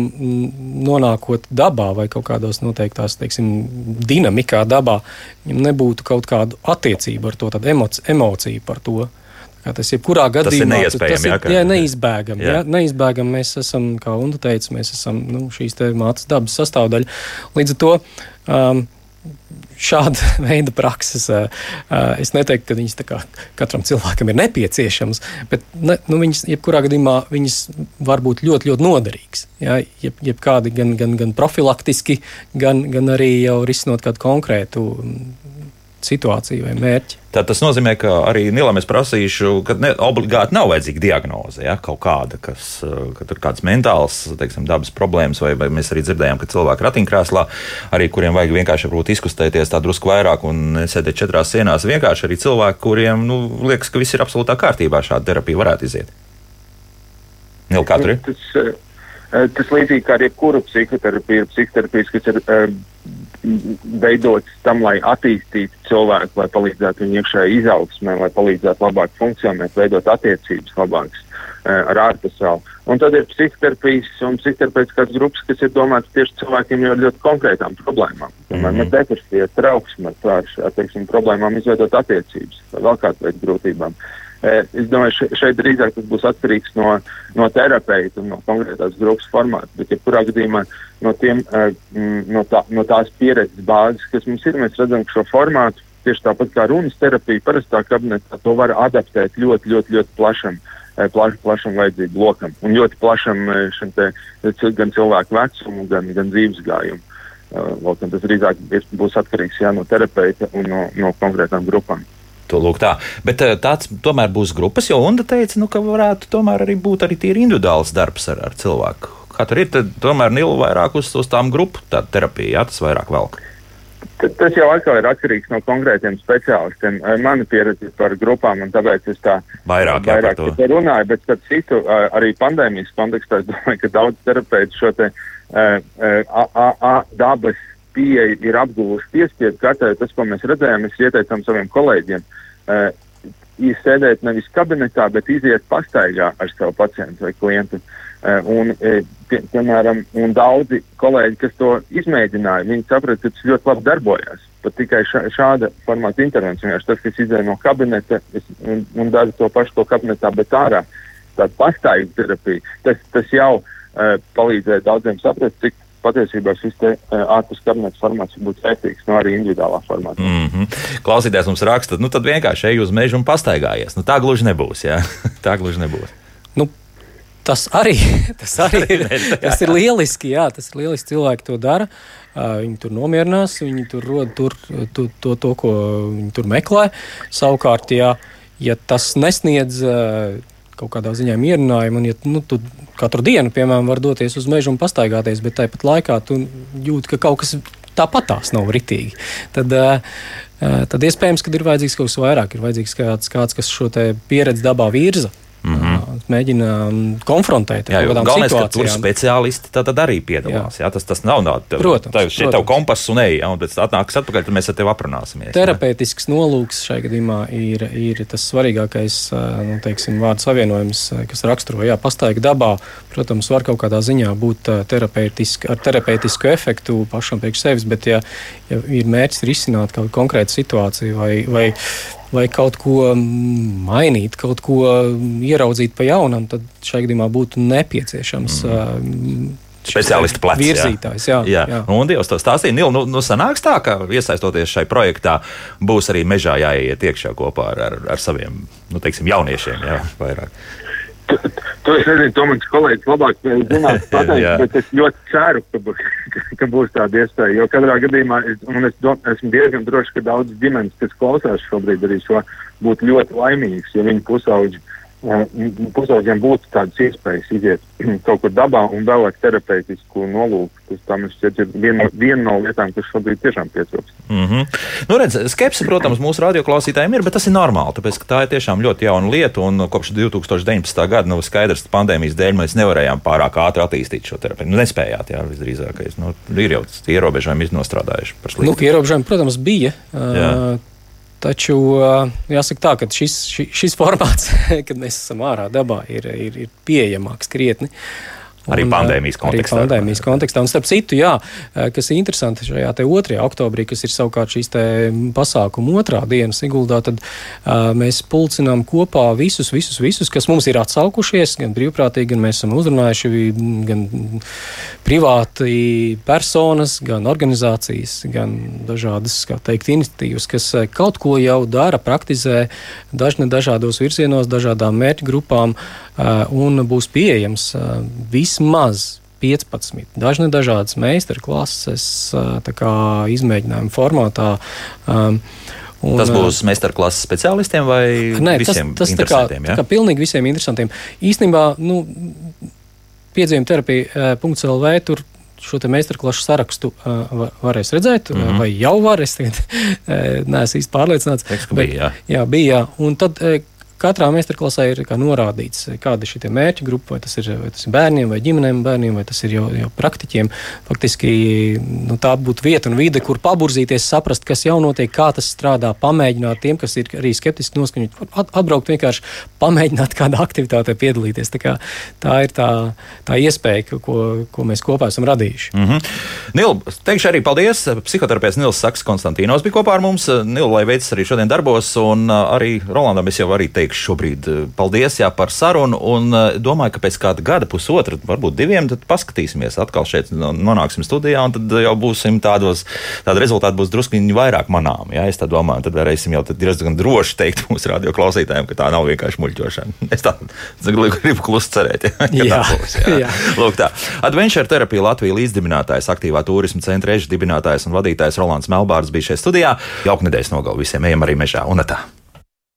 nonākot dabā vai kaut kādos noteiktās teiksim, dinamikā dabā, viņam nebūtu kaut kāda attiecība ar to, tāda emoci, emocija par to. Tas jebkurā gadījumā tas ir, tas ir jā, jā, neizbēgami. Jā. Jā, neizbēgami mēs esam, kā Unda teica, mēs esam nu, šīs mātes dabas sastāvdaļa. Līdz ar to um, šāda veida prakses, es neteiktu, ka viņas kā, katram cilvēkam ir nepieciešamas, bet ne, nu, viņas, jebkurā gadījumā viņas var būt ļoti, ļoti noderīgas. Ja? Jeb, jebkādi gan, gan, gan profilaktiski, gan, gan arī jau risinot kādu konkrētu situāciju vai mērķi. Tad tas nozīmē, ka arī Nilam es prasīšu, ka ne, obligāti nav vajadzīga diagnoze, ja, kaut kāda, kas ka tur kādas mentālas, teiksim, dabas problēmas, vai, vai mēs arī dzirdējām, ka cilvēki ratiņkrēslā, arī kuriem vajag vienkārši varbūt izkustēties tā drusku vairāk un sēdēt četrās sienās, vienkārši arī cilvēki, kuriem, nu, liekas, ka viss ir absolūtā kārtībā, šāda terapija varētu iziet. Nil, kā tur ir? Tas, eh, tas līdzīgi kā ar jebkuru psihoterapiju, ir psihoterapijas, kas ir uh, veidots tam, lai attīstītu cilvēku, lai palīdzētu viņu iekšējai izaugsmē, lai palīdzētu labāk funkcionēt, veidot attiecības labākas uh, ar ārpasauli. Un tad ir psihoterapijas un psihoterapeitiskās grupas, kas ir domātas tieši cilvēkiem ar ļoti konkrētām problēmām. Piemēram, mm -hmm. depresija, trauksme, ar, teiksim, problēmām izveidot attiecības vēl kādu veidu grūtībām. Uh, Es domāju, šeit drīzāk tas būs atkarīgs no, no terapeita un no konkrētās grupas formāta. Bet, ja kurā gadījumā no, tiem, no, tā, no tās pieredzes bāzes, kas mums ir, mēs redzam, ka šo formātu tieši tāpat kā runas terapija, parastā kabinetā to var adaptēt ļoti, ļoti, ļoti plašam. Plaš, plašam vajadzību lokam un ļoti plašam te, gan cilvēku vecumu, gan, gan dzīves gājumu. Uh, tas drīzāk būs atkarīgs jā, no terapeita un no, no konkrētām grupām. To lūk tā. Bet eh, tāds tomēr būs grupas, jo Unda teica, nu, ka varētu tomēr arī būt arī tīri individuāls darbs ar, ar cilvēku. Kā tur ir, tad tomēr Nilu vairāk uz, uz tām grupu terapiju, jā, tas vairāk velk. Tas jau atkal ir atkarīgs no konkrētiem speciālistiem. Mana pieredze par grupām, un tāpēc es tā vairāk, vairāk jā, par runāju, bet starp citu arī pandēmijas kontekstā es domāju, ka daudz terapeitu šo te uh, uh, a, a, dabas pieeja ir apguvusi piespiedu kārtē. Tas, ko mēs redzējām, mēs ieteicām saviem kolēģiem. Uh, Sēdēt nevis kabinetā, bet iziet pastaigā ar savu pacientu vai klientu. Uh, un, uh, pie, piemēram, un daudzi kolēģi, kas to izmēģināja, viņi saprata, ka tas ļoti labi darbojās. Pat tikai šā, šāda formāta intervencija, tas, kas izdeja no kabineta es, un, un dara to pašu to kabinetā, bet ārā, tāda pastaigu terapija, tas, tas jau uh, palīdzēja daudziem saprast, cik patiesībā šis te, uh, ārpus kabineta formāts būtu vērtīgs, no arī individuālā formātā. Mm -hmm. Klausītājs mums raksta, nu tad vienkārši ej uz mežu un pastaigājies. Nu, tā gluži nebūs. Jā? tā gluži nebūs. Nu. Tas arī, tas arī ir, tas ir lieliski. Jā, tas ir lieliski. Cilvēki to dara. Viņi tur nomierinās, viņi tur rod tur, to, to, to, ko viņi tur meklē. Savukārt, ja, ja tas nesniedz kaut kādā ziņā mierinājumu. Un, ja nu, tu katru dienu, piemēram, var doties uz mežu un pastaigāties, bet tāpat laikā tu jūti, ka kaut kas tāpat tās nav ritīgi, tad, tad iespējams, ka ir vajadzīgs kaut kas vairāk. Ir vajadzīgs kāds, kāds kas šo pieredzi dabā virza. Mēģina konfrontēt ar kādām galvenais, situācijām. Tur speciālisti tad, tad arī piedalās. Jā. Jā, tas, tas nav tāds - protams, tā, šeit tev kompass un ej, un pēc tam atnāks atpakaļ, tad mēs ar tevi aprunāsimies. Terapeitisks nolūks šajā gadījumā ir, ir tas svarīgākais nu, teiksim, vārdu savienojums, kas raksturo, jā, pastaiga dabā. Protams, var kaut kādā ziņā būt terapeitisk, ar terapeitisku efektu pašam priekš sevis, bet ja, ja ir mērķis risināt kādu konkrētu situāciju vai, vai vai kaut ko mainīt, kaut ko ieraudzīt pa jaunam, tad šajā gadījumā būtu nepieciešams mm. speciālistu plecs. Virzītājs, jā. jā. jā. Un Dievs to stāstīja. Nil, nu, nu sanāks tā, ka iesaistoties šai projektā būs arī mežā jāiet iekšā kopā ar, ar, ar saviem, nu, teiksim, jauniešiem, jā, vairāk. To es nezinu, to mans kolēģis labāk zinās pateikt, bet es ļoti ceru, ka, būs, ka būs tāda iespēja. Jo katrā gadījumā, es, un es do, esmu diezgan drošs, ka daudz ģimenes, kas klausās šobrīd arī šo, būtu ļoti laimīgs, ja viņu pusauģi uh, pusaudžiem būtu tādas iespējas iziet kaut kur dabā un vēlēt terapeitisku nolūku. Tas tā mums šķiet ir viena, viena no lietām, kas šobrīd tiešām pietrūkst. Mm -hmm. Nu, redz, skepse, protams, mūsu radioklausītājiem ir, bet tas ir normāli, tāpēc, ka tā ir tiešām ļoti jauna lieta un kopš 2019. gada, nu, skaidrs, ka pandēmijas dēļ mēs nevarējām pārāk ātri attīstīt šo terapiju. Nu, nespējāt, jā, visdrīzākais. Nu, ir jau ierobežojumi iznostrādājuši par sliktu. Nu, ierobežojumi, protams, bija. Jā. Taču jāsaka tā, ka šis, šis formāts, kad mēs esam ārā dabā, ir, ir, ir pieejamāks krietni. Arī un, pandēmijas kontekstā. Arī pandēmijas kontekstā. Un starp citu, jā, kas ir interesanti šajā 2. oktobrī, kas ir savukārt šīs pasākuma otrā diena Siguldā, tad uh, mēs pulcinām kopā visus, visus, visus, kas mums ir atsaukušies, gan brīvprātīgi, gan mēs esam uzrunājuši, gan privāti personas, gan organizācijas, gan dažādas, kā teikt, iniciatīvas, kas kaut ko jau dara, praktizē dažne dažādos virzienos, dažādām mērķu grupām un būs pieejams viss vismaz 15 dažne dažādas meistarklases, izmēģinājuma formātā. Um, Un, tas būs meistarklases speciālistiem vai nē, visiem tas, tas interesantiem? Kā, ja? kā pilnīgi visiem interesantiem. Īstenībā, nu, piedzīvuma terapija.lv tur šo meistarklašu sarakstu uh, varēs redzēt, mm -hmm. vai jau var. Es tagad neesmu īsti pārliecināts. Teiks, bet, bija, jā. jā, bija. Jā. Un tad Katrā meistarklasē ir norādīts, kāda ir šī mērķa grupa, vai tas, ir, vai tas ir bērniem, vai ģimenēm, bērniem, vai tas ir jau, jau praktiķiem. Faktiski nu, tā būtu vieta un vide, kur paburzīties, saprast, kas jau notiek, kā tas strādā, pamēģināt tiem, kas ir arī skeptiski noskaņoti, atbraukt vienkārši pamēģināt kādā aktivitātē piedalīties. Tā, tā ir tā, tā iespēja, ko, ko mēs kopā esam radījuši. Mm -hmm. Nil, teikšu arī paldies. Psihoterapeits Nils Saks Konstantīnos bija kopā ar mums. Nil, lai veids arī šodien darbos, un arī Rolandam es jau arī teikšu teikšu šobrīd eh, paldies jā, par sarunu. Un eh, domāju, ka pēc kāda gada, pusotra, varbūt diviem, tad paskatīsimies atkal šeit, nonāksim studijā, un tad jau būsim tādos, tādi rezultāti būs drusku vairāk manām. Jā, es tā domāju, tad varēsim jau diezgan droši teikt mūsu radio klausītājiem, ka tā nav vienkārši muļķošana. Es tā gribu klusi cerēt, jā, ka jā. tā būs. Jā. jā. Lūk, tā. Adventure terapija Latvijas līdzdibinātājs, aktīvā turisma centra režģa dibinātājs un vadītājs Rolands Melbārs bija šajā studijā. Jauka nedēļas nogalu visiem, ejam arī mežā un tā.